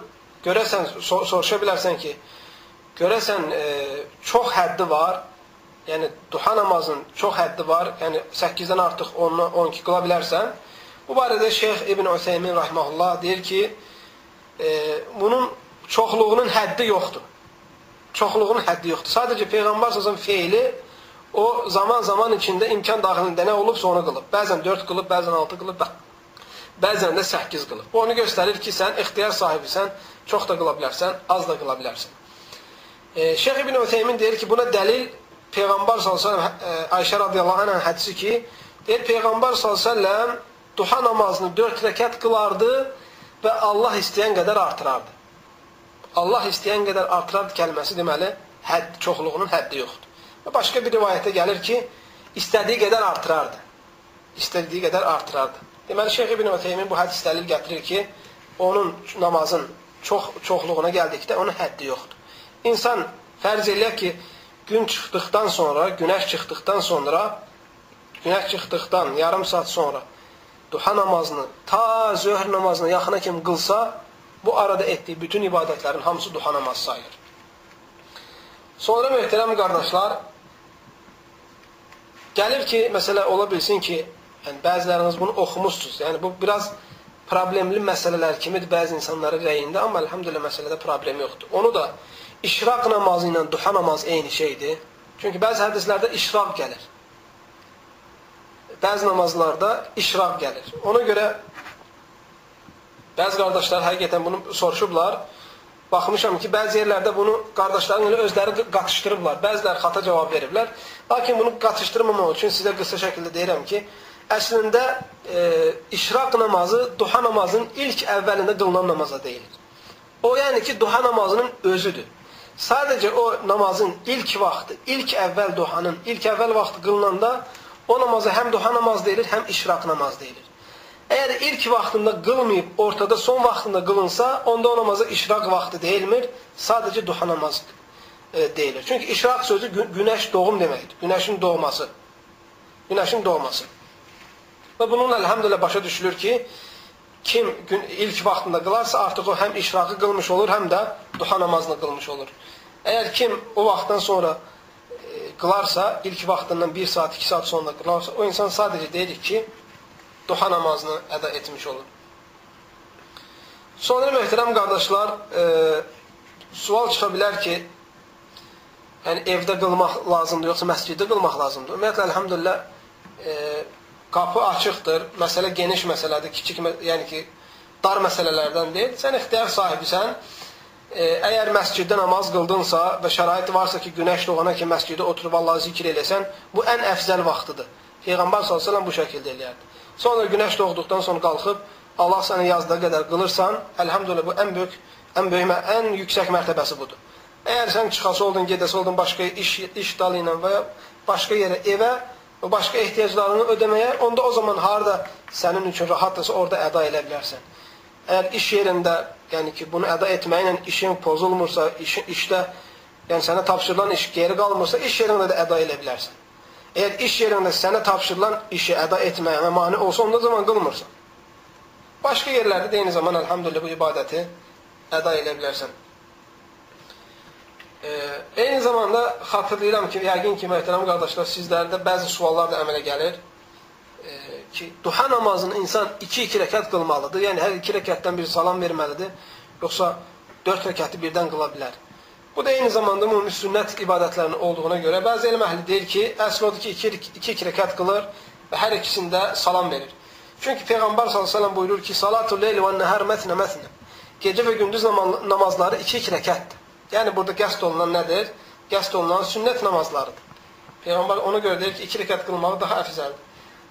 görəsən, sor soruşa bilərsən ki, görəsən e, çox həddi var, yəni duha namazın çox həddi var. Yəni 8-dən artıq 10 12 qıla bilərsən. Bu barədə Şeyx İbn Üseymin rahmehullah deyir ki, e, bunun çoxluğunun həddi yoxdur. Çoxluğunun həddi yoxdur. Sadəcə peyğəmbər sallallahu feili o zaman-zaman içində imkan daxilində nə olubsa onu qılıb. Bəzən 4 qılıb, bəzən 6 qılıb, bəzən də 8 qılıb. Bu onu göstərir ki, sən ixtiyar sahibisən, çox da qıla bilərsən, az da qıla bilərsən. E, Şeyx İbn Öteymin deyir ki, buna dəlil Peyğəmbər s.ə.v Ayşə radiyallahu anh hədisi ki, deyir Peyğəmbər s.ə.v duha namazını 4 rəkat qılardı və Allah istəyən qədər artırardı. Allah istəyən qədər artırardı kəlməsi deməli, hədd, çoxluğunun həddi yoxdur. Və başqa bir rivayətdə gəlir ki, istədiyi qədər artırardı. İstədiyi qədər artırardı. Deməli, Şeyx İbn Öteymin bu hədis dəlil gətirir ki, onun namazın çox çoxluğuna gəldikdə onun həddi yoxdur. İnsan fərz eləyək ki, gün çıxdıqdan sonra, günəş çıxdıqdan sonra, günəş çıxdıqdan yarım saat sonra duha namazını ta zöhr namazına yaxına kimi qılsa, bu arada etdiyi bütün ibadətlərin hamısı duha namazı sayılır. Sonra möhtərəm qardaşlar, gəlir ki, məsələ ola bilsin ki, yəni bəziləriniz bunu oxumuşsunuz. Yəni bu biraz problemli məsələlər kimidir bəzi insanların rəyində, amma elhamdülillah məsələdə problem yoxdur. Onu da işraq namazı ilə duha namazı eyni şeydir. Çünki bəzi hədislərdə işraq gəlir. Bəzi namazlarda işraq gəlir. Ona görə bəzi qardaşlar həqiqətən bunu soruşublar. Baxmışam ki, bəzi yerlərdə bunu qardaşların ilə özləri qatışdırıblar. Bəziləri xata cavab veriblər. Lakin bunu qatışdırmamaq üçün sizə qısa şəkildə deyirəm ki, əslində e, işraq namazı duha namazının ilk əvvəlində qılınan namaza deyilir. O yəni ki, duha namazının özüdür. Sadəcə o namazın ilk vaxtı, ilk əvvəl duhanın, ilk əvvəl vaxtı qılınanda o namaza həm duha namaz deyilir, həm işraq namaz deyilir. Əgər ilk vaxtında qılmayıb, ortada son vaxtında qılınsa, onda o namaza işraq vaxtı deyilmir, sadəcə duha namazı e, deyilir. Çünki işraq sözü günəş doğum deməkdir. Günəşin doğması. Günəşin doğması. Və bununla əlhamdülillah başa düşülür ki, kim gün, ilk vaxtında qılarsa, artıq o həm işraqı qılmış olur, həm də duha namazını qılmış olur. Əgər kim o vaxtdan sonra e, qılarsa, ilk vaxtından 1 saat, 2 saat sonra qılarsa, o insan sadəcə deyirik ki, duha namazını əda etmiş olur. Sonra möhtərəm qardaşlar, e, sual çıxa bilər ki, yəni evdə qılmaq lazımdır, yoxsa məsciddə qılmaq lazımdır. Ümumiyyətlə, əlhamdülillah, e, qapı açıqdır, məsələ geniş məsələdir, kiçik, yəni ki, dar məsələlərdən deyil. Sən ixtiyar sahibisən, e, əgər məsciddə namaz qıldınsa və şərait varsa ki, günəş doğana ki, məsciddə oturub Allahı zikr eləsən, bu ən əfzəl vaxtıdır. Peyğəmbər s.ə.v bu şəkildə eləyərdi. Sonra günəş doğduqdan sonra qalxıb Allah səni yazdığı qədər qılırsan, əlhamdülillah bu ən böyük, ən böyük, ən yüksək mərtəbəsi budur. Əgər sən çıxası oldun, gedəsi oldun başqa iş, iş dalı ilə və ya başqa yerə, evə, başqa ehtiyaclarını ödəməyə, onda o zaman harada sənin üçün rahatdırsa orada əda elə bilərsən. Əgər iş yerində, yəni ki, bunu əda etməklə işin pozulmursa, iş, işdə, yəni sənə tapşırılan iş geri qalmırsa, iş yerində də əda elə bilərsən. Əgər iş yerində sənə tapşırılan işi əda etməyə mani olsa, onda zaman qılmırsan. Başqa yerlərdə də eyni zaman, əlhamdülillah, bu ibadəti əda edə bilərsən. E, eyni zamanda xatırlayıram ki, yəqin ki, möhtərəm qardaşlar, sizlərdə bəzi suallar da əmələ gəlir ki, duha namazını insan 2-2 rəkat qılmalıdır. Yəni, hər 2 rəkatdan bir salam verməlidir. Yoxsa 4 rəkatı birdən qıla bilər. Bu da eyni zamanda ümumi sünnət ibadətlərinin olduğuna görə bəzi elm əhli deyir ki, əsl odur ki, iki, iki, iki rəkat qılır və hər ikisində salam verir. Çünki Peyğəmbər s.ə.v buyurur ki, salatul leyli və nəhər mətnə mətnə. Gecə və gündüz namazları iki-iki rəkətdir. Yəni, burada qəst olunan nədir? Qəst olunan sünnət namazlarıdır. Peyğəmbər ona görə deyir ki, iki rəkat qılmağı daha əfzəldir.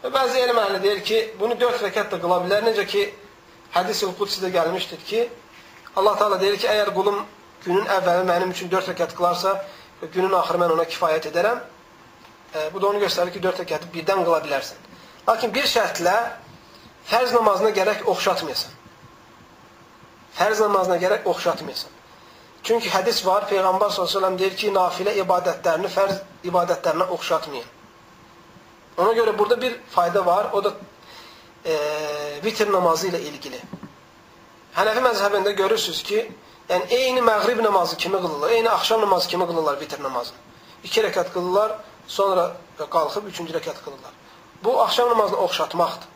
Və bəzi elm əhli deyir ki, bunu dörd rəkat da qıla bilər. Necə ki, hədis-ül qudsidə gəlmişdir ki, Allah Teala deyir ki, əgər qulum günün əvvəli mənim üçün 4 rəkat qılarsa, günün axırı mən ona kifayət edərəm. E, bu da onu göstərir ki, 4 rəkatı birdən qıla bilərsən. Lakin bir şərtlə fərz namazına gərək oxşatmayasan. Fərz namazına gərək oxşatmayasan. Çünki hədis var, Peyğəmbər s.ə.v deyir ki, nafilə ibadətlərini fərz ibadətlərinə oxşatmayın. Ona görə burada bir fayda var, o da e, vitr namazı ilə ilgili. Hənəfi məzhəbində görürsünüz ki, Yəni eyni məğrib namazı kimi qılırlar, eyni axşam namazı kimi qılırlar vitr namazını. 2 rəkat qılırlar, sonra qalxıb 3-cü rəkat qılırlar. Bu axşam namazını oxşatmaqdır.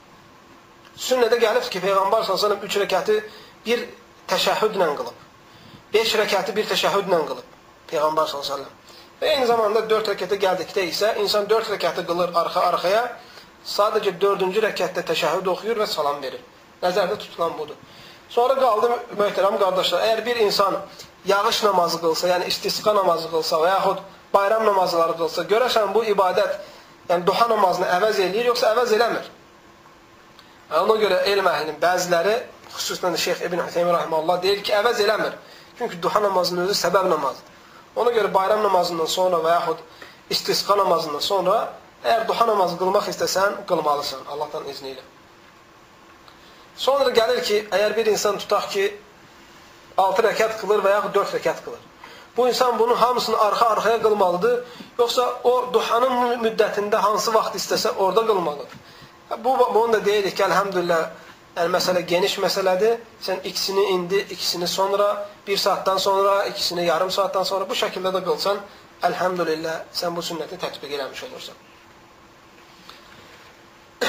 Sünnədə gəlib ki, Peyğəmbər əleyhi 3 rəkatı bir təşəhhüdlə qılıb. 5 rəkatı bir təşəhhüdlə qılıb. Peyğəmbər sallallahu əleyhi Və eyni zamanda 4 rəkətə gəldikdə isə insan 4 rəkəti qılır arxa-arxaya, sadəcə 4-cü rəkətdə təşəhhüd oxuyur və salam verir. Nəzərdə tutulan budur. Sonra qaldı möhtərəm qardaşlar, əgər bir insan yağış namazı qılsa, yəni istisqa namazı qılsa və yaxud bayram namazları qılsa, görəsən bu ibadət yəni duha namazını əvəz eləyir, yoxsa əvəz eləmir. Ona görə elm əhlinin bəziləri, xüsusən Şeyx İbn Hüseyin rahimehullah deyir ki, əvəz eləmir. Çünki duha namazının özü səbəb namazıdır. Ona görə bayram namazından sonra və yaxud istisqa namazından sonra əgər duha namazı qılmaq istəsən, qılmalısan Allahdan izni ilə. Sonra gəlir ki, əgər bir insan tutaq ki, 6 rəkat qılır və yaxud 4 rəkat qılır. Bu insan bunun hamısını arxa-arxaya qılmalıdır, yoxsa o duhanın müddətində hansı vaxt istəsə orada qılmalıdır. Bu, bunu da deyirik ki, əlhəmdülillah, yəni məsələ geniş məsələdir. Sən ikisini indi, ikisini sonra, bir saatdan sonra, ikisini yarım saatdan sonra bu şəkildə də qılsan, əlhəmdülillah, sən bu sünnəti tətbiq eləmiş olursan.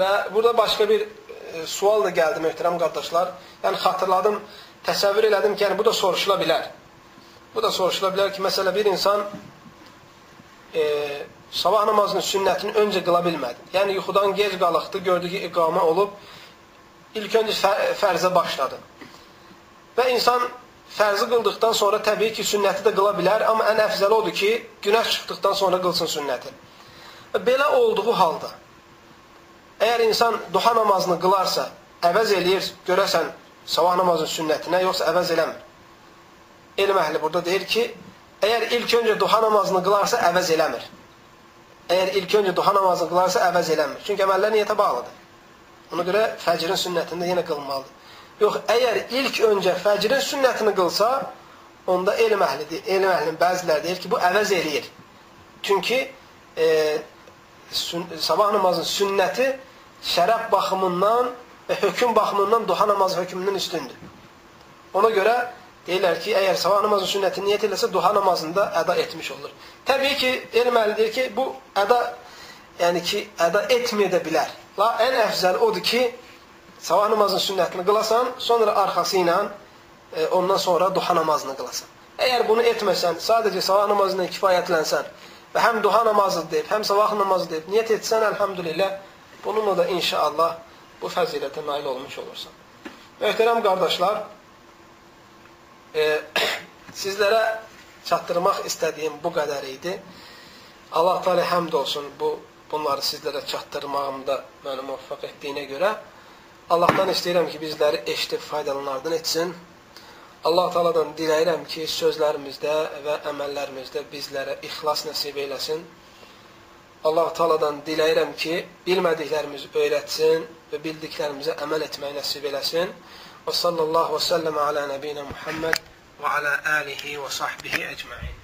Və burada başqa bir e, sual da gəldi, möhtərəm qardaşlar. Yəni, xatırladım, təsəvvür elədim ki, yəni, bu da soruşula bilər. Bu da soruşula bilər ki, məsələ bir insan e, sabah namazının sünnətini öncə qıla bilmədi. Yəni yuxudan gec qalıqdı, gördü ki, iqamə olub, ilk öncə fərzə başladı. Və insan fərzi qıldıqdan sonra təbii ki, sünnəti də qıla bilər, amma ən əfzəli odur ki, günəş çıxdıqdan sonra qılsın sünnəti. Və belə olduğu halda, əgər insan duha namazını qılarsa, əvəz eləyir, görəsən, sabah namazının sünnətinə, yoxsa əvəz eləmir. Elm əhli burada deyir ki, əgər ilk öncə duha namazını qılarsa, əvəz eləmir. Əgər ilk öncə duha namazını qılarsa, əvəz eləmir. Çünki əməllər niyyətə bağlıdır. Ona görə fəcrin sünnətində yenə qılmalıdır. Yox, əgər ilk öncə fəcrin sünnətini qılsa, onda elm əhlidir. Elm əhlinin bəziləri deyir ki, bu əvəz eləyir. Çünki e, sün, sabah namazının sünnəti şərəf baxımından və hökm baxımından duha namazı hökmündən üstündür. Ona görə deyirlər ki, əgər sabah namazının sünnətini niyyət eləsə, duha namazında əda etmiş olur. Təbii ki, elm əhlidir ki, bu əda yəni ki, əda etməyə də bilər. La, ən əfzəl odur ki, sabah namazının sünnətini qılasan, sonra arxası ilə e, ondan sonra duha namazını qılasan. Əgər bunu etməsən, sadəcə sabah namazından kifayətlənsən və həm duha namazı deyib, həm sabah namazı deyib, niyyət etsən, əlhamdülillah, bununla da inşallah bu fəzilətə nail olmuş olursan. Möhtərəm qardaşlar, e, sizlərə çatdırmaq istədiyim bu qədər idi. Allah Teala həmd olsun bu bunları sizlərə çatdırmağımda məni muvaffaq etdiyinə görə. Allahdan istəyirəm ki, bizləri eşidib faydalanardan etsin. Allah Teala'dan diləyirəm ki, sözlərimizdə və əməllərimizdə bizlərə ixlas nəsib eyləsin. Allah Teala'dan diləyirəm ki, bilmədiklərimizi öyrətsin və bildiklərimizə əməl etməyi nəsib eləsin. Və sallallahu və səlləm alə nəbiyyə Muhammed və alə alihi və sahbihi əcməin.